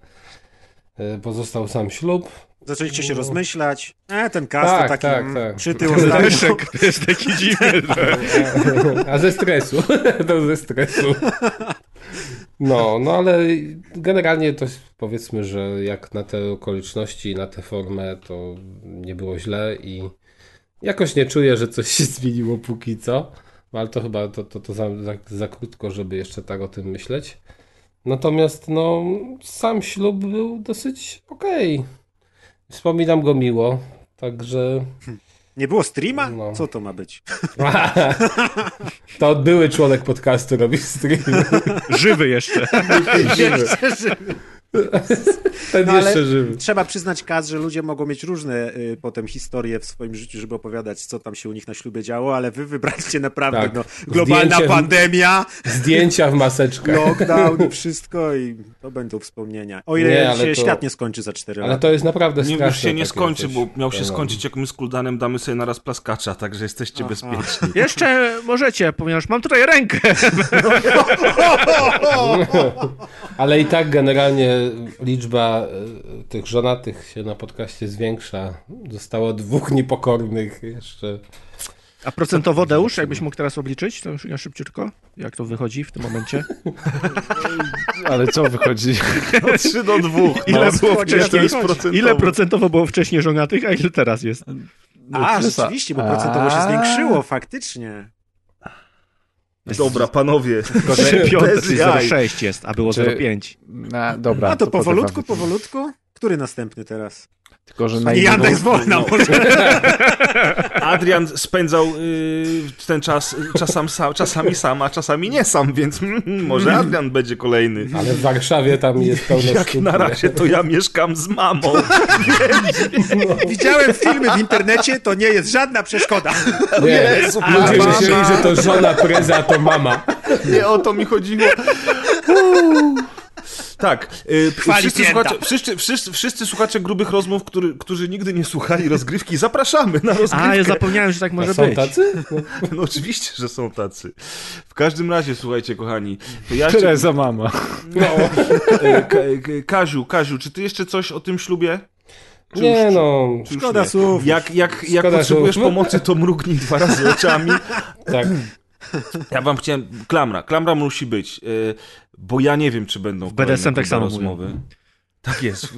E, pozostał sam ślub. Zaczęliście się no. rozmyślać. E, ten cast tak, to taki tak, tak. przytył Leszek to jest taki dziwny. A ze stresu. to ze stresu. No, no ale generalnie to powiedzmy, że jak na te okoliczności, na tę formę, to nie było źle i jakoś nie czuję, że coś się zmieniło póki co. Ale to chyba to, to, to za, za, za krótko, żeby jeszcze tak o tym myśleć. Natomiast no, sam ślub był dosyć okej. Okay. Wspominam go miło, także... Nie było streama? No. Co to ma być? to były członek podcastu robi stream. Żywy jeszcze. Żywy. Jeszcze żywy. Ten no, jeszcze żywy. Trzeba przyznać Kaz, że ludzie mogą mieć różne y, potem historie w swoim życiu, żeby opowiadać, co tam się u nich na ślubie działo, ale wy wybraliście naprawdę tak. no, globalna Zdjęcie pandemia. W, zdjęcia w maseczkach. Lockdown i wszystko i to będą wspomnienia. O ile nie, się to, świat nie skończy za 4 lata. Ale to jest naprawdę straszne. Nie, już się nie skończy, bo miał się skończyć, jak my z Kuldanem damy sobie naraz plaskacza, także jesteście Aha. bezpieczni. Jeszcze możecie, ponieważ mam tutaj rękę. ale i tak generalnie liczba e, tych żonatych się na podcaście zwiększa. Zostało dwóch niepokornych jeszcze. A procentowo Deusz, jakbyś mógł teraz obliczyć, to już ja szybciutko, jak to wychodzi w tym momencie? Ale co wychodzi? No, 3 do 2. Ile, no, było wcześniej, ile procentowo było wcześniej żonatych, a ile teraz jest? No, a, rzeczywiście, bo procentowo się zwiększyło, faktycznie. Dobra, panowie. Tylko, że 0,6 jest, a było 0,5. Dobra. A to, to powolutku, powolutku. Który następny teraz? Tylko, że na Jan jest wolna no. może. Adrian spędzał y, ten czas czasem sam, czasami sam, a czasami nie sam, więc mm, może Adrian będzie kolejny. Ale w Warszawie tam jest pełno Jak na razie to ja mieszkam z mamą. no. Widziałem filmy w internecie, to nie jest żadna przeszkoda. Nie, Jezu, ludzie myśleli, że to żona preza, to mama. Nie o to mi chodziło. Tak. Y, wszyscy, słuchacze, wszyscy, wszyscy, wszyscy, słuchacze grubych rozmów, który, którzy nigdy nie słuchali rozgrywki, zapraszamy na rozgrywkę. A, ja zapomniałem, że tak może są być. Są tacy? No. oczywiście, że są tacy. W każdym razie, słuchajcie, kochani. To ja za mama. No. Y, Kaziu, Kaziu, czy ty jeszcze coś o tym ślubie? Czy nie już, no, szkoda słów. Jak, jak, jak potrzebujesz słów. pomocy, to mrugnij dwa razy oczami. tak. Ja wam chciałem, klamra, klamra musi być, y, bo ja nie wiem, czy będą w BDSM tak samo rozmowy. Mówią. Tak jest.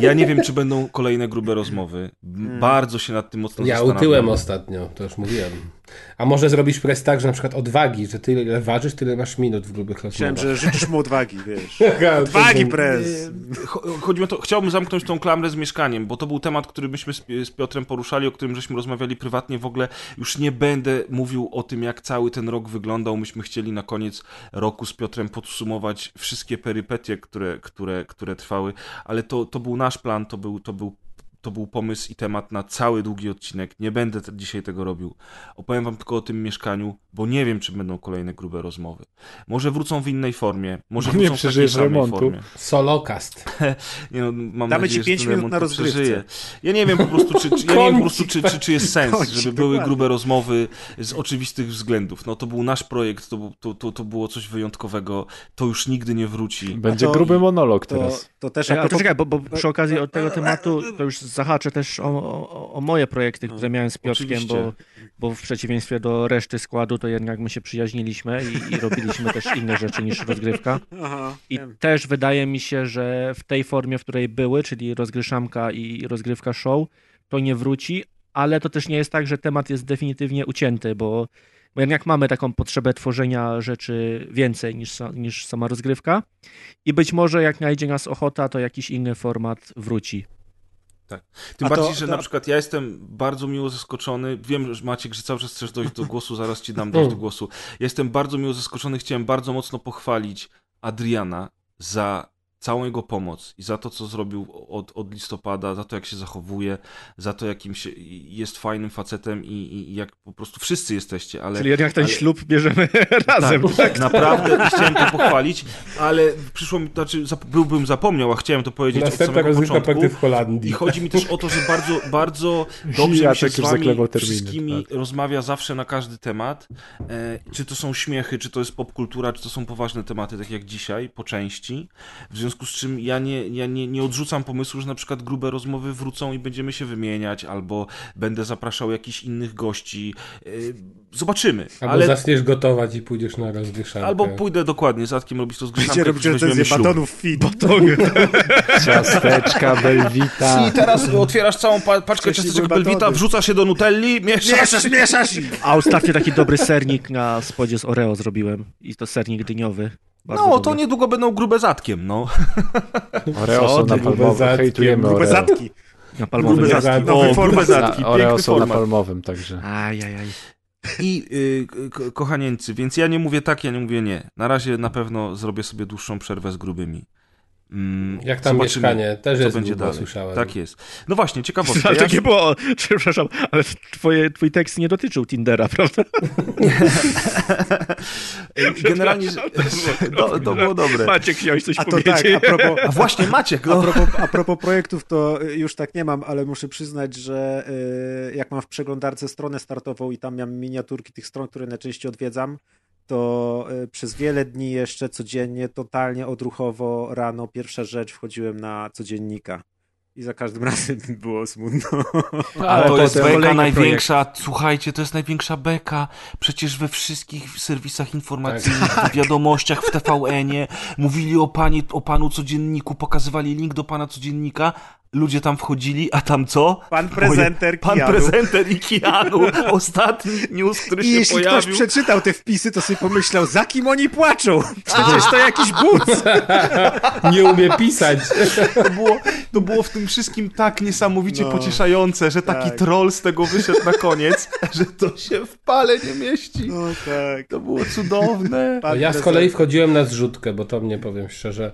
Ja nie wiem, czy będą kolejne grube rozmowy. Hmm. Bardzo się nad tym mocno ja zastanawiam. Ja utyłem ostatnio, to już mówiłem. A może zrobić press tak, że na przykład odwagi, że tyle ile ważysz, tyle masz minut w grubych rozmowach. Chciałem, że życzysz mu odwagi, wiesz. Odwagi press. Chodzi mi o to, chciałbym zamknąć tą klamrę z mieszkaniem, bo to był temat, który myśmy z Piotrem poruszali, o którym żeśmy rozmawiali prywatnie w ogóle. Już nie będę mówił o tym, jak cały ten rok wyglądał. Myśmy chcieli na koniec roku z Piotrem podsumować wszystkie perypetie, które, które, które trwały, ale to, to był nasz plan, to był, to był to był pomysł i temat na cały długi odcinek. Nie będę te, dzisiaj tego robił. Opowiem wam tylko o tym mieszkaniu, bo nie wiem, czy będą kolejne grube rozmowy. Może wrócą w innej formie, może wrócą nie w takiej samej remontu. formie. Solocast. nie, no, mam Damy nadzieję, ci 5 minut na rozgrywce. Ja nie wiem po prostu, czy, czy, ja nie wiem po prostu, czy, czy, czy jest sens, Kończy, żeby były dokładnie. grube rozmowy z oczywistych względów. No to był nasz projekt, to, to, to, to było coś wyjątkowego. To już nigdy nie wróci. Będzie to, gruby monolog teraz. To, to też... Ja, to czekaj, bo, bo przy okazji od tego tematu to już zahaczę też o, o, o moje projekty, które miałem z Piotrkiem, bo, bo w przeciwieństwie do reszty składu, to jednak my się przyjaźniliśmy i, i robiliśmy też inne rzeczy niż rozgrywka. I też wydaje mi się, że w tej formie, w której były, czyli rozgryszamka i rozgrywka show, to nie wróci, ale to też nie jest tak, że temat jest definitywnie ucięty, bo bo jednak mamy taką potrzebę tworzenia rzeczy więcej niż, niż sama rozgrywka i być może jak najdzie nas ochota, to jakiś inny format wróci. Tak. Tym A bardziej, to, że to... na przykład ja jestem bardzo miło zaskoczony. Wiem, że Maciek, że cały czas chcesz dojść do głosu, zaraz ci dam dojść do głosu. jestem bardzo miło zaskoczony. Chciałem bardzo mocno pochwalić Adriana za całą jego pomoc i za to, co zrobił od, od listopada, za to, jak się zachowuje, za to, jakim się, jest fajnym facetem i, i jak po prostu wszyscy jesteście. Ale, Czyli jednak ten ale... ślub bierzemy razem. Tak, tak? Naprawdę chciałem to pochwalić, ale przyszło mi, znaczy byłbym zapomniał, a chciałem to powiedzieć Następna od samego początku. w Holandii. I chodzi mi też o to, że bardzo, bardzo dobrze mi się z wami wszystkimi tak. rozmawia zawsze na każdy temat. E, czy to są śmiechy, czy to jest popkultura, czy to są poważne tematy, tak jak dzisiaj, po części. W związku związku z czym ja nie, ja nie, nie odrzucam pomysłu, że na przykład grube rozmowy wrócą i będziemy się wymieniać, albo będę zapraszał jakichś innych gości. Y, zobaczymy. Albo ale... zaczniesz gotować i pójdziesz na rozgryszankę. Albo pójdę dokładnie z Adkiem robić to zgryszankę. Będziecie robić recenzję batonów fit. Batony. Ciasteczka, Belvita. I teraz otwierasz całą pa paczkę ciasteczek Belvita, wrzucasz się do Nutelli, mieszasz. Mieszasz, mieszasz. A ostatnio taki dobry sernik na spodzie z Oreo zrobiłem. I to sernik dyniowy. Bardzo no, to niedługo będą grube zatkiem, no. Oreo są napalmowe, hejtujemy Grube zatki. Napalmowe grube zatki. O, grube zatki, Oreo są napalmowym, także. Ajajaj. I y, kochanieńcy, więc ja nie mówię tak, ja nie mówię nie. Na razie na pewno zrobię sobie dłuższą przerwę z grubymi. Mm, Jak tam Zobaczymy, mieszkanie, też jest będzie dalej. słyszałem. Tak jest. No właśnie, ciekawostka. Ale ja... takie było, przepraszam, ale twoje, twój tekst nie dotyczył Tindera, prawda? Generalnie to, to, było dobre. Maciek chciałeś coś a to powiedzieć. Tak, a, propos, a właśnie Maciek. No. A, propos, a propos projektów, to już tak nie mam, ale muszę przyznać, że y, jak mam w przeglądarce stronę startową i tam mam miniaturki tych stron, które najczęściej odwiedzam, to e, przez wiele dni jeszcze codziennie, totalnie odruchowo rano, pierwsza rzecz wchodziłem na codziennika. I za każdym razem było smutno. Ale to jest beka największa. Projekt. Słuchajcie, to jest największa beka. Przecież we wszystkich serwisach informacyjnych, tak. w wiadomościach, w TVN-ie mówili o, pani, o panu codzienniku, pokazywali link do pana codziennika, ludzie tam wchodzili, a tam co? Pan prezenter Pan prezenter i Kianu. Ostatni news, który I się jeśli pojawił. jeśli ktoś przeczytał te wpisy, to sobie pomyślał, za kim oni płaczą? Przecież to jakiś but. Nie umie pisać. To było, to było w tym wszystkim tak niesamowicie no, pocieszające, że taki tak. troll z tego wyszedł na koniec, że to się w pale nie mieści. No tak. To było cudowne. ja z kolei wchodziłem na zrzutkę, bo to mnie, powiem szczerze,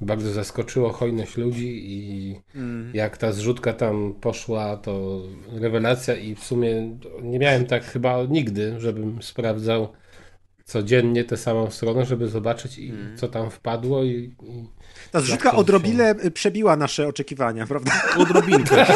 bardzo zaskoczyło hojność ludzi i mm. jak ta zrzutka tam poszła, to rewelacja i w sumie nie miałem tak chyba nigdy, żebym sprawdzał codziennie tę samą stronę, żeby zobaczyć i mm. co tam wpadło i, i ta zrzutka odrobinę się... przebiła nasze oczekiwania, prawda? Odrobinkę.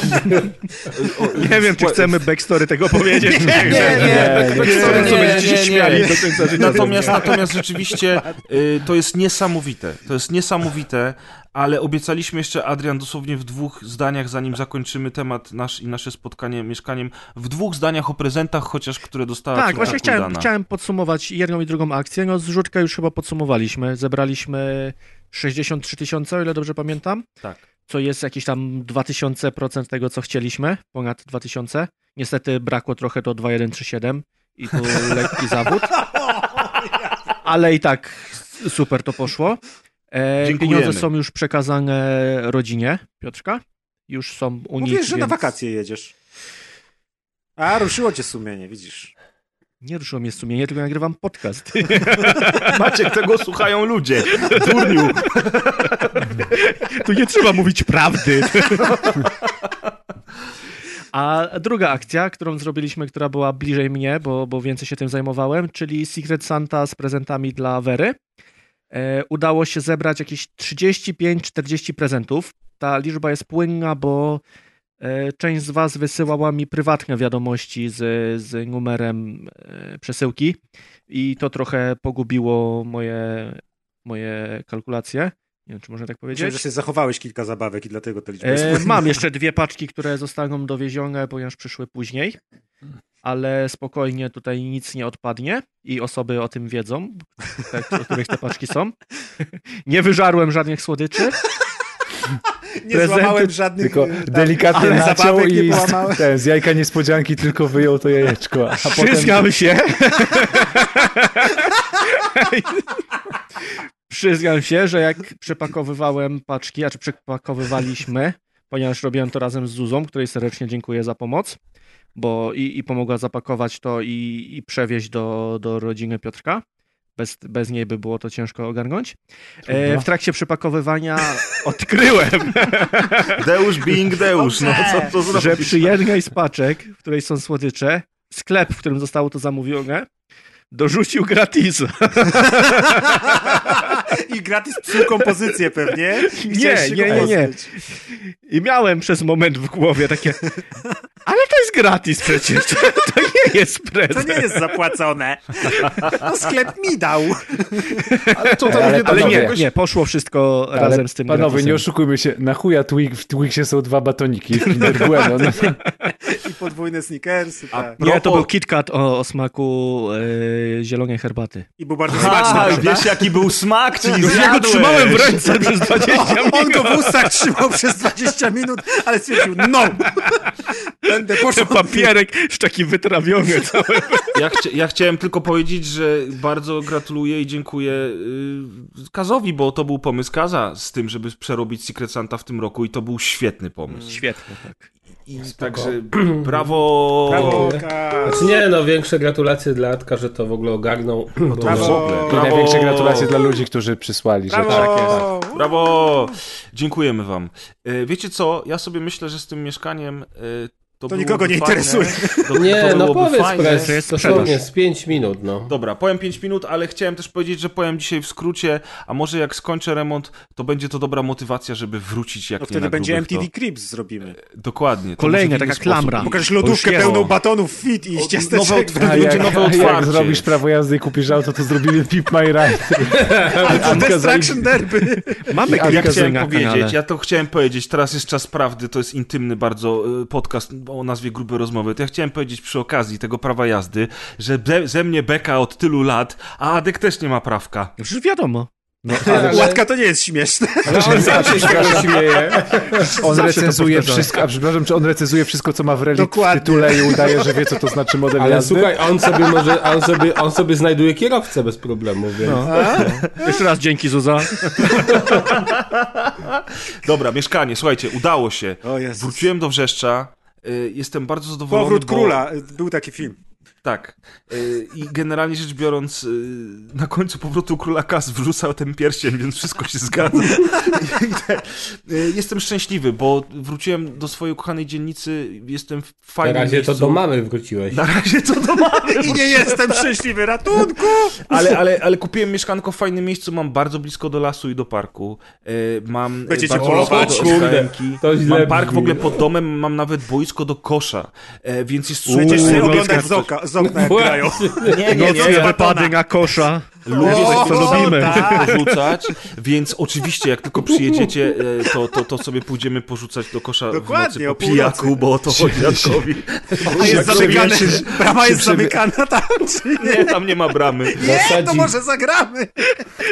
nie wiem, czy chcemy backstory tego powiedzieć. Nie, nie, nie. Backstory, co będziecie się śmiali do końca życia. Natomiast, natomiast rzeczywiście y, to jest niesamowite. To jest niesamowite, ale obiecaliśmy jeszcze, Adrian, dosłownie w dwóch zdaniach, zanim zakończymy temat nasz i nasze spotkanie mieszkaniem, w dwóch zdaniach o prezentach, chociaż które dostała Tak, właśnie chciałem, chciałem podsumować jedną i drugą akcję. No, zrzutkę już chyba podsumowaliśmy. Zebraliśmy 63 tysiące, o ile dobrze pamiętam. Tak. Co jest jakieś tam 2000% tego, co chcieliśmy, ponad 2000. Niestety brakło trochę do 2137 i tu lekki zawód. Ale i tak super to poszło. E, pieniądze są już przekazane rodzinie Piotrka. Już są u nich. Mówisz, że więc... na wakacje jedziesz. A, ruszyło cię sumienie, widzisz. Nie ruszyło mnie sumienie, tylko nagrywam podcast. Maciek, tego słuchają ludzie. Turniu. tu nie trzeba mówić prawdy. A druga akcja, którą zrobiliśmy, która była bliżej mnie, bo, bo więcej się tym zajmowałem, czyli Secret Santa z prezentami dla Wery. E, udało się zebrać jakieś 35-40 prezentów. Ta liczba jest płynna, bo E, część z Was wysyłała mi prywatne wiadomości z, z numerem e, przesyłki i to trochę pogubiło moje, moje kalkulacje. Nie wiem, czy można tak powiedzieć. Myślę, że się zachowałeś kilka zabawek i dlatego te liczby e, Mam jeszcze dwie paczki, które zostaną dowiezione, ponieważ przyszły później, ale spokojnie tutaj nic nie odpadnie i osoby o tym wiedzą, te, o których te paczki są. Nie wyżarłem żadnych słodyczy. nie prezenty, złamałem żadnych... Tylko tam, delikatnie naciął i ten, z jajka niespodzianki tylko wyjął to jajeczko. A Przyzgam potem... się. Przyzgam się, że jak przepakowywałem paczki, a czy przepakowywaliśmy, ponieważ robiłem to razem z Zuzą, której serdecznie dziękuję za pomoc, bo i, i pomogła zapakować to i, i przewieźć do, do rodziny Piotrka. Bez, bez niej by było to ciężko ogarnąć. E, w trakcie przepakowywania odkryłem. Deusz being Deusz, no co to zrobić? Że przy jednej z paczek, w której są słodycze, sklep, w którym zostało to zamówione, dorzucił gratis. I gratis psuł kompozycję pewnie. Nie, nie, nie, nie. I miałem przez moment w głowie takie, ale to jest gratis przecież, to, nie jest prezent. To nie jest zapłacone. No sklep mi dał. Ale, to, to ale, ale nie, nie, poszło wszystko ale razem z tym Panowie, gratisem. nie oszukujmy się, na chuja Twig, w Twixie są dwa batoniki Kinder Bueno. No. I podwójne sneakersy, tak. Nie, to był KitKat o, o smaku e, zielonej herbaty. I był bardzo smaczny. A, wiesz jaki był smak, czyli Już ja go trzymałem w ręce przez 20 minut. On go w ustach trzymał przez 20 minut, ale stwierdził, no! Będę poszedł. papierek już taki wytrawiony cały. Ja, chcia, ja, chciałem tylko powiedzieć, że bardzo gratuluję i dziękuję yy, Kazowi, bo to był pomysł Kaza z tym, żeby przerobić Secret Santa w tym roku i to był świetny pomysł. Świetny, tak. I także brawo! Brawo! Znaczy nie, no większe gratulacje dla Atka, że to w ogóle ogarnął. No to brawo! brawo! I największe gratulacje dla ludzi, którzy przysłali. Brawo! Że tak jest. Brawo! Dziękujemy wam. E, wiecie co? Ja sobie myślę, że z tym mieszkaniem e, to, to nikogo nie fajne. interesuje. To, nie, to no powiedz fajne. To jest dosłownie z 5 minut, no. Dobra, powiem 5 minut, ale chciałem też powiedzieć, że powiem dzisiaj w skrócie, a może jak skończę remont, to będzie to dobra motywacja, żeby wrócić jak no nie wtedy będzie MTV to... Crips zrobimy. Dokładnie. Kolejne, taka klamra. Pokażesz lodówkę pełną batonów fit i ciasteczek. Nowe, będzie nowe otwarcie. Jak zrobisz prawo jazdy i kupisz auto, to zrobimy Pip My Ride. Albo Destruction Derby. Mamy ja chciałem powiedzieć, ja to chciałem powiedzieć, teraz jest czas prawdy, to jest intymny bardzo y, podcast o nazwie grube rozmowy, to ja chciałem powiedzieć przy okazji tego prawa jazdy, że ze mnie beka od tylu lat, a Adek też nie ma prawka. Już wiadomo. No, ale... Łatka to nie jest śmieszne. Ale on zawsze się śmieje. On zawsze recenzuje wszystko, a przepraszam, czy on recenzuje wszystko, co ma w relikt w tytule i udaje, że wie, co to znaczy model ale jazdy? słuchaj, on sobie może, on sobie, on sobie znajduje kierowcę bez problemu, więc... No. No. Jeszcze raz dzięki, Zuza. Dobra, mieszkanie, słuchajcie, udało się. Wróciłem do Wrzeszcza, jestem bardzo zadowolony. Powrót bo... króla, był taki film. Tak. Y, I generalnie rzecz biorąc, y, na końcu powrotu króla Kas wrzucał ten pierścień, więc wszystko się zgadza. Jestem szczęśliwy, bo wróciłem do swojej ukochanej dzielnicy, jestem w fajnym Na razie miejscu. to do mamy wróciłeś. Na razie to do mamy. I nie jestem szczęśliwy, ratunku! Ale, ale, ale kupiłem mieszkanko w fajnym miejscu, mam bardzo blisko do lasu i do parku. Mam Będziecie polować, kurde. Mam park w ogóle pod domem, mam nawet boisko do kosza, więc jest super. Będziesz oglądać z, oka, z okna, jak grają. Nie, nie, nie. nie wypady na kosza. Lubię o, coś lubimy tak. porzucać, więc oczywiście jak tylko przyjedziecie, e, to, to, to sobie pójdziemy porzucać do kosza Dokładnie, w nocy po pijaku, bo o to chodzi Jadkowi. A jest zamykane, brama jest zamykana tam, czy nie? Nie, tam nie ma bramy. Nie, to może zagramy.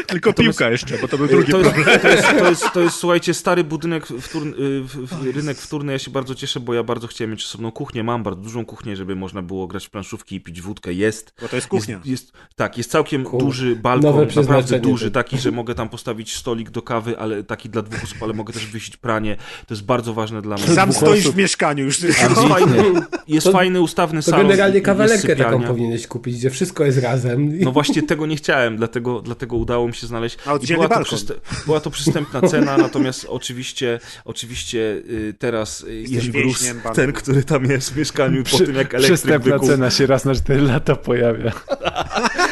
Tylko piłka jeszcze, bo to był drugi to problem. Jest, to, jest, to, jest, to jest, słuchajcie, stary budynek, wtórny, w, w, rynek wtórny, ja się bardzo cieszę, bo ja bardzo chciałem mieć osobną kuchnię, mam bardzo dużą kuchnię, żeby można było grać w planszówki i pić wódkę, jest. Bo to jest kuchnia. Jest, jest tak, jest całkiem duży duży balkon, naprawdę duży, taki, że mogę tam postawić stolik do kawy, ale taki dla dwóch osób, ale mogę też wysić pranie. To jest bardzo ważne dla mnie. Sam stoisz osób. w mieszkaniu już. Jest, fajny, jest to, fajny, ustawny to salon. To generalnie kawalerkę taką powinieneś kupić, gdzie wszystko jest razem. No właśnie tego nie chciałem, dlatego, dlatego udało mi się znaleźć. A była, to przyst była to przystępna cena, natomiast oczywiście, oczywiście y, teraz y, jest Bruce, ten, który tam jest w mieszkaniu po tym, jak elektryk Przystępna wykuł. cena się raz na 4 lata pojawia.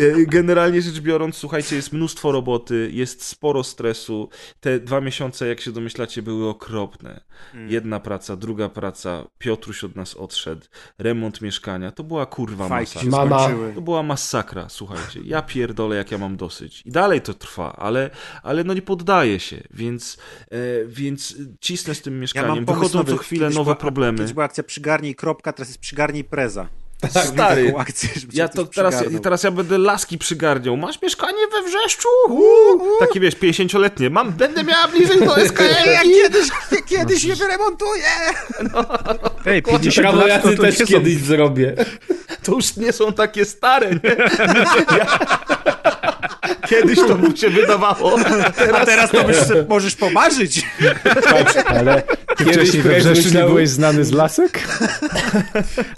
Y, generalnie rzecz biorąc, słuchajcie, jest mnóstwo roboty, jest sporo stresu. Te dwa miesiące, jak się domyślacie, były okropne. Mm. Jedna praca, druga praca, Piotruś od nas odszedł, remont mieszkania. To była kurwa masakra. Mama. To była masakra, słuchajcie. Ja pierdolę, jak ja mam dosyć. I dalej to trwa, ale, ale no nie poddaję się, więc, e, więc cisnę z tym mieszkaniem. Ja Wychodzą co chwilę nowe problemy. Kiedyś była akcja przygarnij kropka, teraz jest przygarnij preza. Tak, Stary, akcję, ja to teraz, teraz ja będę laski przygarniał. Masz mieszkanie we Wrzeszczu? Takie wiesz, 50-letnie. Mam, będę miała bliżej do SKL. Ja kiedyś, kiedyś je wyremontuję. No. Ej, 50 lat, ja też kiedyś zrobię. To już nie są takie stare, nie? Ja... Kiedyś to mu się wydawało. A teraz to byś możesz pomarzyć. ale ty wcześniej we Wrzeszczu myślał... nie byłeś znany z lasek?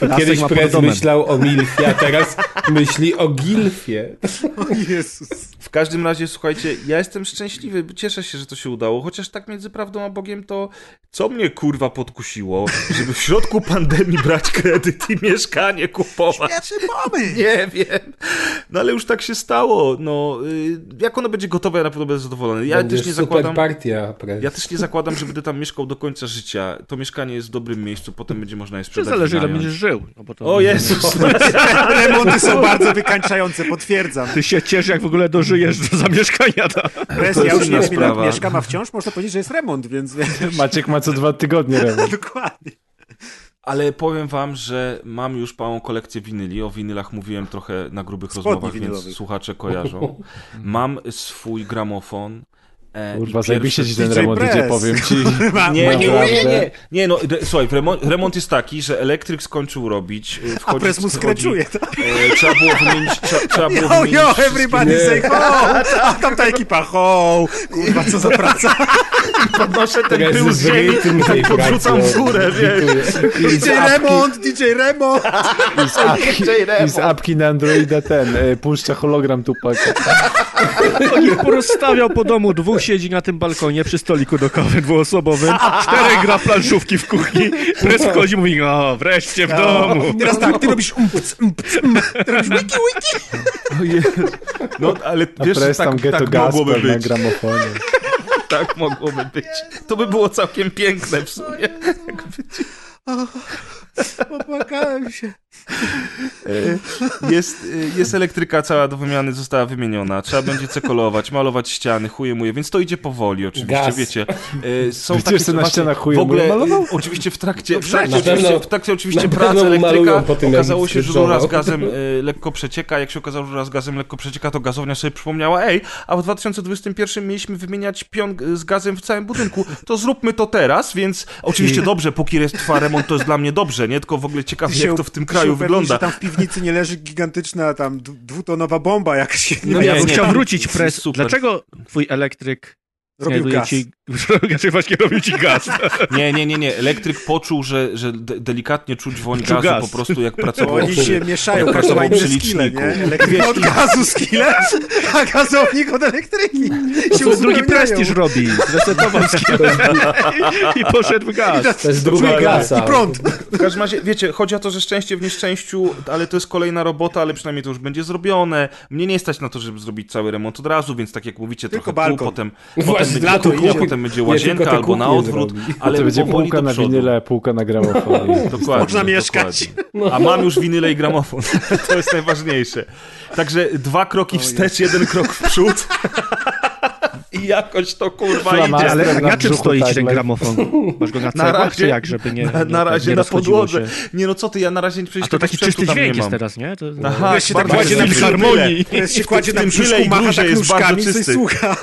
Lasek Kiedyś myślał o Milfie, a teraz myśli o Gilfie. O Jezus. W każdym razie, słuchajcie, ja jestem szczęśliwy, cieszę się, że to się udało, chociaż tak między prawdą a Bogiem to co mnie kurwa podkusiło, żeby w środku pandemii brać kredyt i mieszkanie kupować. Śmieszny pomysł. Nie wiem. No ale już tak się stało. No, y, jak ono będzie gotowe, ja na pewno będę zadowolony. Ja też nie zakładam. Partia, ja też nie zakładam, że będę tam mieszkał do końca życia. To mieszkanie jest w dobrym miejscu, potem będzie można je sprzedać. To zależy, ile będziesz żył. No to o Jezus! Remonty są bardzo wykańczające, potwierdzam. Ty się ciesz, jak w ogóle dożyjesz do zamieszkania. To. ja już nie wiem, mieszkam, a wciąż można powiedzieć, że jest remont, więc... Maciek ma co dwa tygodnie remont. Dokładnie. Ale powiem wam, że mam już małą kolekcję winyli. O winylach mówiłem trochę na grubych Spodni rozmowach, winylowych. więc słuchacze kojarzą. Mam swój gramofon. E, Kurwa, zajebiście ci ten remont idzie, powiem ci. nie, nie, nie, nie, nie, no, re, słuchaj, remont, remont, jest taki, że elektryk skończył robić. Wchodzi, A pres mu skreczuje, tak? E, trzeba było wymienić, trzeba, trzeba było yo, wymienić Yo, everybody say ho! A tam ta ekipa, ho! Kurwa, co za praca. Podnoszę ten pył z ziemi, podrzucam w górę, wiesz. DJ Remont, DJ Remont. I z apki na Androida ten, e, puszcza hologram Tupaka. On ich porozstawiał po domu dwóch siedzi na tym balkonie przy stoliku do kawy dwuosobowym, czterech gra planszówki w kuchni, pres wchodzi i mówi, o, wreszcie w no, domu. Teraz tak, ty robisz umpc, umpc, ty robisz wiki, wiki. No, ale wiesz, A tak, tak, tak mogłoby być. na gramofonie. tak mogłoby być. To by było całkiem piękne w sumie. Popłakałem się. E, jest, e, jest elektryka cała do wymiany, została wymieniona. Trzeba będzie cekolować, malować ściany, chuje muje, więc to idzie powoli oczywiście, Gaz. wiecie. E, są takie, na ścianach chuje w ogóle, malował? Oczywiście w trakcie, w trakcie, oczywiście, w trakcie oczywiście pracy elektryka okazało się, że rura z gazem lekko przecieka. Jak się okazało, że rura z gazem lekko przecieka, to gazownia sobie przypomniała, ej, a w 2021 mieliśmy wymieniać pion z gazem w całym budynku, to zróbmy to teraz, więc oczywiście dobrze, póki jest trwa remont, to jest dla mnie dobrze, nie? Tylko w ogóle ciekawe, jak to w tym kraju wygląda. Że tam w piwnicy nie leży gigantyczna tam dwutonowa bomba jakaś. No ja bym chciał wrócić, Pres. Dlaczego twój elektryk Robił gaz. Ci, znaczy właśnie robił ci gaz. Nie, nie, nie, nie. Elektryk poczuł, że, że de delikatnie czuć woń gazu gaz. po prostu jak pracował Oni przy, się mieszają, każdy ma inne skille, nie? Elektryk od gazu skille, a gazownik od elektryki. To się drugi prestiż robi. Zresetował skille i poszedł w gaz. To jest druga klasa. I prąd. W każdym razie, wiecie, chodzi o to, że szczęście w nieszczęściu, ale to jest kolejna robota, ale przynajmniej to już będzie zrobione. Mnie nie stać na to, żeby zrobić cały remont od razu, więc tak jak mówicie, Tylko trochę balkon. potem, potem będzie to kuchnia, potem będzie łazienka albo na odwrót, ale to będzie półka na winyle, półka na gramofon. dokładnie. Można mieszkać. A mam już winyle i gramofon. to jest najważniejsze. Także dwa kroki wstecz, jeden krok w przód. I jakoś to kurwa idzie. Ale na czym stoi ten gramofon? Masz go na na razie, czy jak, żeby nie Na, na razie nie na podłodze. Się. Nie no co ty, ja na razie przecież A to taki czysty dźwięk jest teraz, nie? To, Aha, się tak kładzie na harmonii. się kładzie na brzuszku, macha tak nóżkami, coś słucha.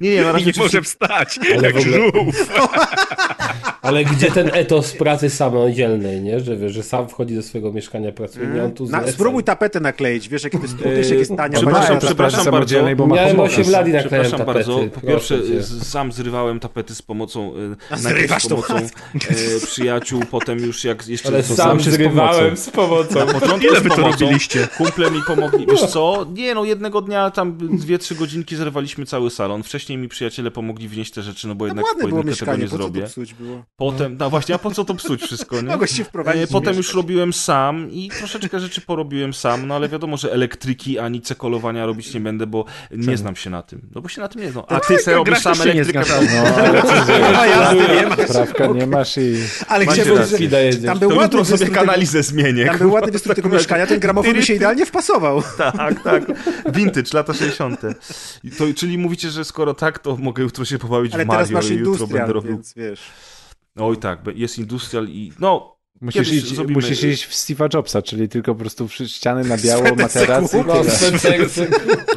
Nie, nie, na razie... Nie może wstać, jak żółw. Ale gdzie ten etos pracy samodzielnej, nie? Że wiesz, że sam wchodzi do swojego mieszkania, pracuje, nie on tu na, Spróbuj tapetę nakleić, wiesz, jakie to jest trudne, jak jest tania. Przepraszam, przepraszam bardzo. Bo Miałem 8 lat i naklejałem Przepraszam bardzo. Po pierwsze, sam zrywałem tapety z pomocą, e, Zrywasz z pomocą e, przyjaciół, potem już jak jeszcze... Ale sam zrywałem z pomocą. Na początku Ile wy to robiliście? Kumple mi pomogli. Wiesz co? Nie no, jednego dnia tam dwie, trzy godzinki zerwaliśmy cały salon. Wcześniej mi przyjaciele pomogli wnieść te rzeczy, no bo jednak no pojedynkę tego nie zrobię. Potem, no właśnie, a po co to psuć wszystko, nie? Mogłeś się wprowadzić. E, potem już robiłem sam i troszeczkę rzeczy porobiłem sam, no ale wiadomo, że elektryki ani cekolowania robić nie będę, bo nie znam się na tym. No bo się na tym nie znam. A ty sobie robisz sam elektrykę. No, ale nie masz. Prawka nie masz i... Ale chciałbym, że tam był ładny sobie kanalizę zmienię. Tam był ładny wystrój tego mieszkania, ten gramofon mi się idealnie wpasował. Tak, tak. Vintage, lata 60. To, czyli mówicie, że skoro tak, to mogę jutro się pobawić w Mario i jutro będę robił... więc wiesz... Oj tak, jest industrial i no Musisz iść, zrobimy... musisz iść w Steve'a Jobsa, czyli tylko po prostu ściany na biało, materac no,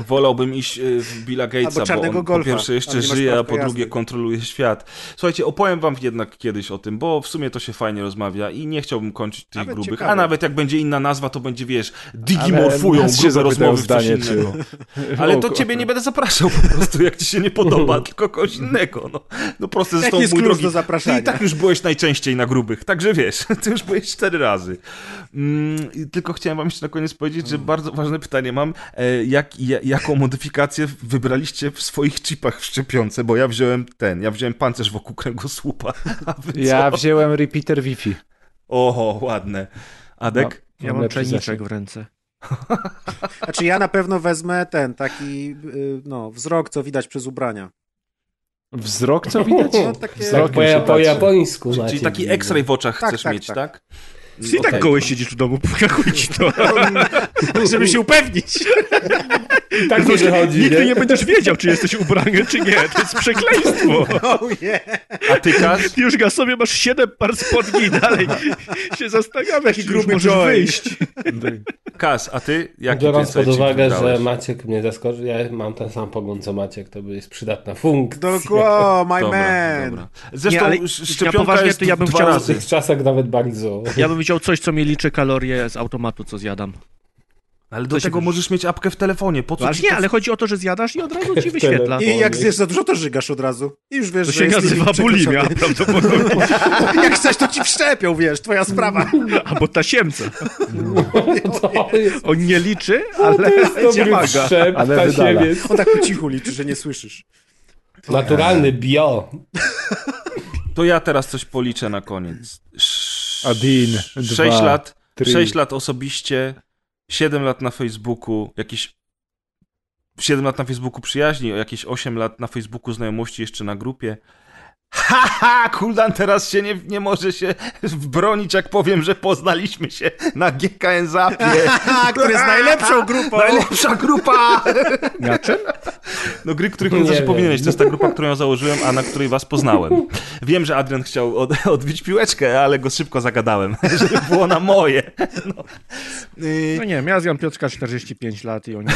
Wolałbym iść y, w Billa Gatesa, bo on golfa. po pierwsze jeszcze żyje, a po drugie kontroluje świat. Słuchajcie, opowiem wam jednak kiedyś o tym, bo w sumie to się fajnie rozmawia i nie chciałbym kończyć tych nawet grubych, ciekawe. a nawet jak będzie inna nazwa, to będzie, wiesz, digimorfują grube rozmowy w coś innego. Ale to ciebie nie będę zapraszał po prostu, jak ci się nie podoba, tylko kogoś innego. No, no proste, zresztą mój drogi. Ty i tak już byłeś najczęściej na grubych, także wiesz, ty już byłeś cztery razy. Mm, tylko chciałem wam jeszcze na koniec powiedzieć, że bardzo ważne pytanie mam, e, jak, jaką modyfikację wybraliście w swoich chipach w szczepionce, bo ja wziąłem ten, ja wziąłem pancerz wokół kręgosłupa. ja wziąłem repeater Wi-Fi. Oho, ładne. Adek? No, ja mam czajniczek w ręce. Znaczy ja na pewno wezmę ten taki y, no, wzrok, co widać przez ubrania. Wzrok, co widać? No, takie... Wzrok po, po japońsku. Czyli, czyli taki X-ray w oczach tak, chcesz tak, mieć, tak? Tak? I okay. tak goły siedzisz w domu, pokakuj ci to. Żeby się upewnić. tak nie wychodzi, Nigdy nie? nie? będziesz wiedział, czy jesteś ubrany, czy nie. To jest przekleństwo. Oh yeah. A ty, Kas? Ty już sobie masz siedem par spodni dalej się zastanawiasz, i gruby możesz wyjść. Kas, a ty? Jaki Biorąc pod uwagę, że Maciek mnie zaskoczył, ja mam ten sam pogląd co Maciek, to jest przydatna funkcja. Dokładnie, my dobra, man. Dobra. Zresztą nie, ale szczepionka ja poważnie, to ja bym chciał... W tych czasach nawet bardzo. Ja bym chciał coś, co mi liczy kalorie z automatu, co zjadam. Ale do tego możesz mieć apkę w telefonie. Po co Właśnie, to... ale chodzi o to, że zjadasz i od razu ci wyświetla. I jak zjesz za dużo, to żygasz od razu. I już wiesz, to się nazywa bulimia, prawdopodobnie. jak chcesz, to ci wszczepią, wiesz, twoja sprawa. Albo tasiemca. No, On nie liczy, ale no to maga. Wszczep, ale wydala. On tak po cichu liczy, że nie słyszysz. Naturalny bio. To ja teraz coś policzę na koniec. Adin. 6 lat, 6 lat osobiście 7 lat na Facebooku, jakieś 7 lat na Facebooku przyjaźni, jakieś 8 lat na Facebooku znajomości jeszcze na grupie. Haha, Kuldan teraz się nie, nie może się bronić, jak powiem, że poznaliśmy się na GKN Zapie. który jest najlepszą grupą. Najlepsza grupa! Na czym? No gry, których nie znaczy, powinieneś. To jest ta grupa, którą ja założyłem, a na której was poznałem. Wiem, że Adrian chciał od, odbić piłeczkę, ale go szybko zagadałem, żeby było na moje. No, no nie wiem, ja zjam Piotrka 45 lat i on nie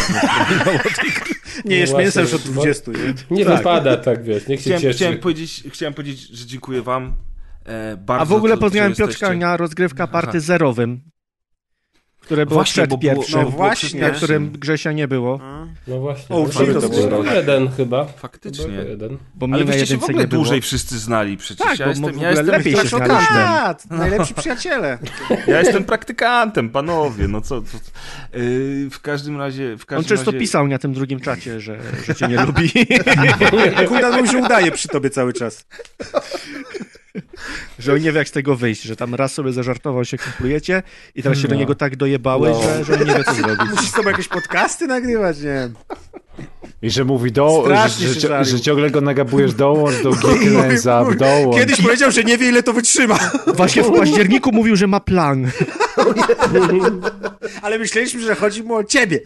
Nie jesz mięsa już od 20, nie? Nie tak. wypada tak, wiesz, niech się chciałem, cieszy. Chciałem powiedzieć, chciałem powiedzieć, że dziękuję wam e, bardzo. A w ogóle poznałem Piotrka na rozgrywka party Aha. zerowym które było właśnie, przed pierwszym, no właśnie. na którym Grzesia nie było. No właśnie. O, no, to był jeden chyba. Faktycznie. Jeden. Bo Ale wyście się w ogóle dłużej wszyscy znali przecież. Tak, ja jestem, ja jestem lepiej się znaliśmy. Najlepsi przyjaciele. Ja jestem praktykantem, panowie. No co, co. Yy, w każdym razie... W każdym On często razie... pisał na tym drugim czacie, że, że cię nie lubi. Kunda mu się udaje przy tobie cały czas. że on nie wie jak z tego wyjść, że tam raz sobie zażartował się, kumplujecie i teraz się no. do niego tak dojebały, no. że, że on nie wie co zrobić. Musisz sobie jakieś podcasty nagrywać, nie I że mówi do, że, że, że, ciągle go nagabujesz dołącz do Geekland Zap, dołącz. Kiedyś powiedział, że nie wie ile to wytrzyma. Właśnie w październiku mówił, że ma plan. Ale myśleliśmy, że chodzi mu o ciebie.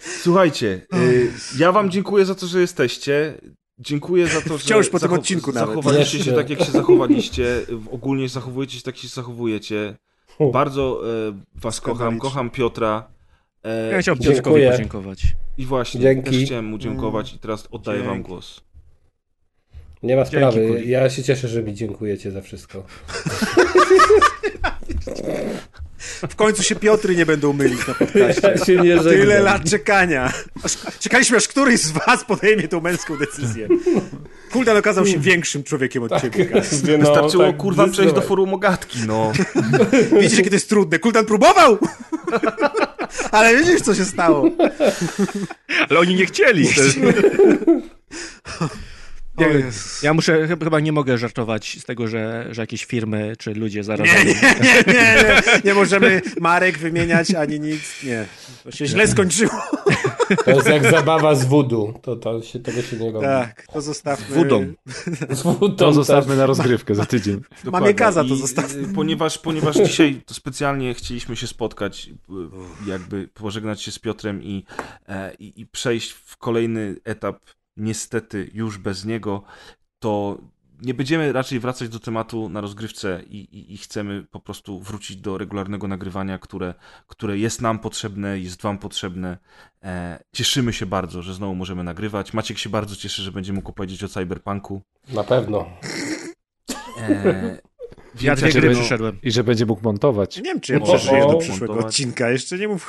Słuchajcie, y, ja wam dziękuję za to, że jesteście. Dziękuję za to, że Wciąż po tym odcinku zachowaliście nawet. się tak, jak się zachowaliście. Ogólnie zachowujecie się tak, jak się zachowujecie. Bardzo e, was kocham, kocham Piotra. E, ja chciałbym Piotrkowi podziękować. I właśnie, Dzięki. też chciałem mu dziękować i teraz oddaję Dzięki. wam głos. Nie ma sprawy. Dzięki, ja się cieszę, że mi dziękujecie za wszystko. W końcu się Piotry nie będą mylić na podcaście. Ja się nie Tyle lat czekania. Czekaliśmy, aż któryś z was podejmie tą męską decyzję. Kultan okazał się większym człowiekiem od tak, ciebie. No, Wystarczyło, tak, kurwa, przejść do forum Ogatki, no. Widzisz, jakie to jest trudne. Kultan próbował! Ale widzisz, co się stało. Ale oni nie chcieli. Ja, ja muszę, chyba nie mogę żartować z tego, że, że jakieś firmy czy ludzie zarażają. Nie, nie, nie, nie, nie, możemy marek wymieniać ani nic, nie. To się źle skończyło. To jest jak zabawa z wudu. To, to się, tego się nie robi. Tak, to zostawmy. Wudą. Z wudą to zostawmy na rozgrywkę za tydzień. Mamy kaza, to zostawmy. Ponieważ, ponieważ dzisiaj specjalnie chcieliśmy się spotkać, jakby pożegnać się z Piotrem i, e, i, i przejść w kolejny etap niestety już bez niego, to nie będziemy raczej wracać do tematu na rozgrywce i, i, i, chcemy po prostu wrócić do regularnego nagrywania, które, które jest nam potrzebne, jest wam potrzebne. E, cieszymy się bardzo, że znowu możemy nagrywać. Maciek się bardzo cieszy, że będzie mógł powiedzieć o Cyberpunku. Na pewno. E, ja dwie gry przyszedłem. I że będzie mógł montować. Nie wiem, czy ja przeżyję do przyszłego montować. odcinka. Jeszcze nie mów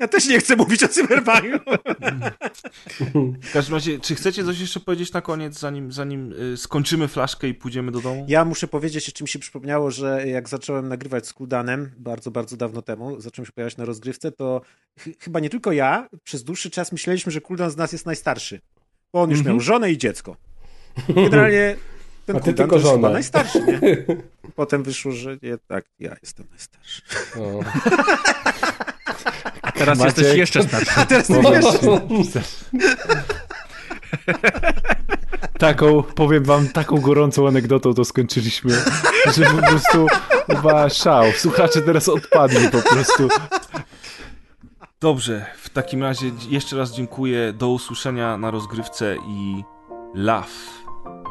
Ja też nie chcę mówić o cyberpunku. W każdym razie, czy chcecie coś jeszcze powiedzieć na koniec, zanim, zanim y, skończymy flaszkę i pójdziemy do domu? Ja muszę powiedzieć, jeszcze mi się przypomniało, że jak zacząłem nagrywać z Kuldanem, bardzo, bardzo dawno temu, zacząłem się pojawiać na rozgrywce, to ch chyba nie tylko ja, przez dłuższy czas myśleliśmy, że Kuldan z nas jest najstarszy. Bo on już mm -hmm. miał żonę i dziecko. Generalnie ten A ty tylko żona. chyba najstarszy, nie? Potem wyszło, że nie, tak, ja jestem najstarszy. O. Teraz Maciek. jesteś jeszcze starszy. A teraz no jeszcze Taką, powiem wam, taką gorącą anegdotą to skończyliśmy, że po prostu chyba szał. Słuchacze teraz odpadli po prostu. Dobrze, w takim razie jeszcze raz dziękuję. Do usłyszenia na rozgrywce i love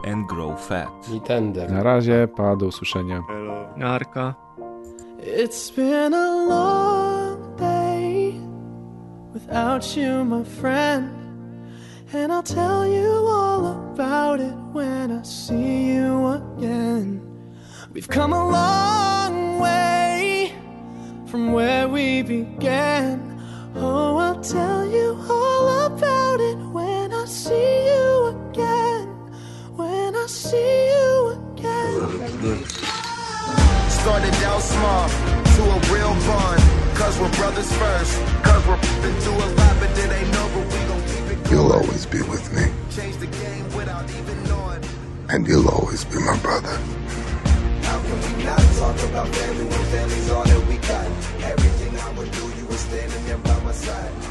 and grow fat. Nintendo. Na razie, pa, do usłyszenia. Hello. Narka. It's been a long day without you, my friend. And I'll tell you all about it when I see you again. We've come a long way from where we began. Oh, I'll tell you all about it when I see you again. When I see you again. Started out small to a real bond. Cause we're brothers first. Cause we're been through a lot, but it ain't over. We gon' keep it going. You'll always be with me. Change the game without even knowing. And you'll always be my brother. How can we not talk about family when family's all that we got? Everything I would do, you were standing there by my side.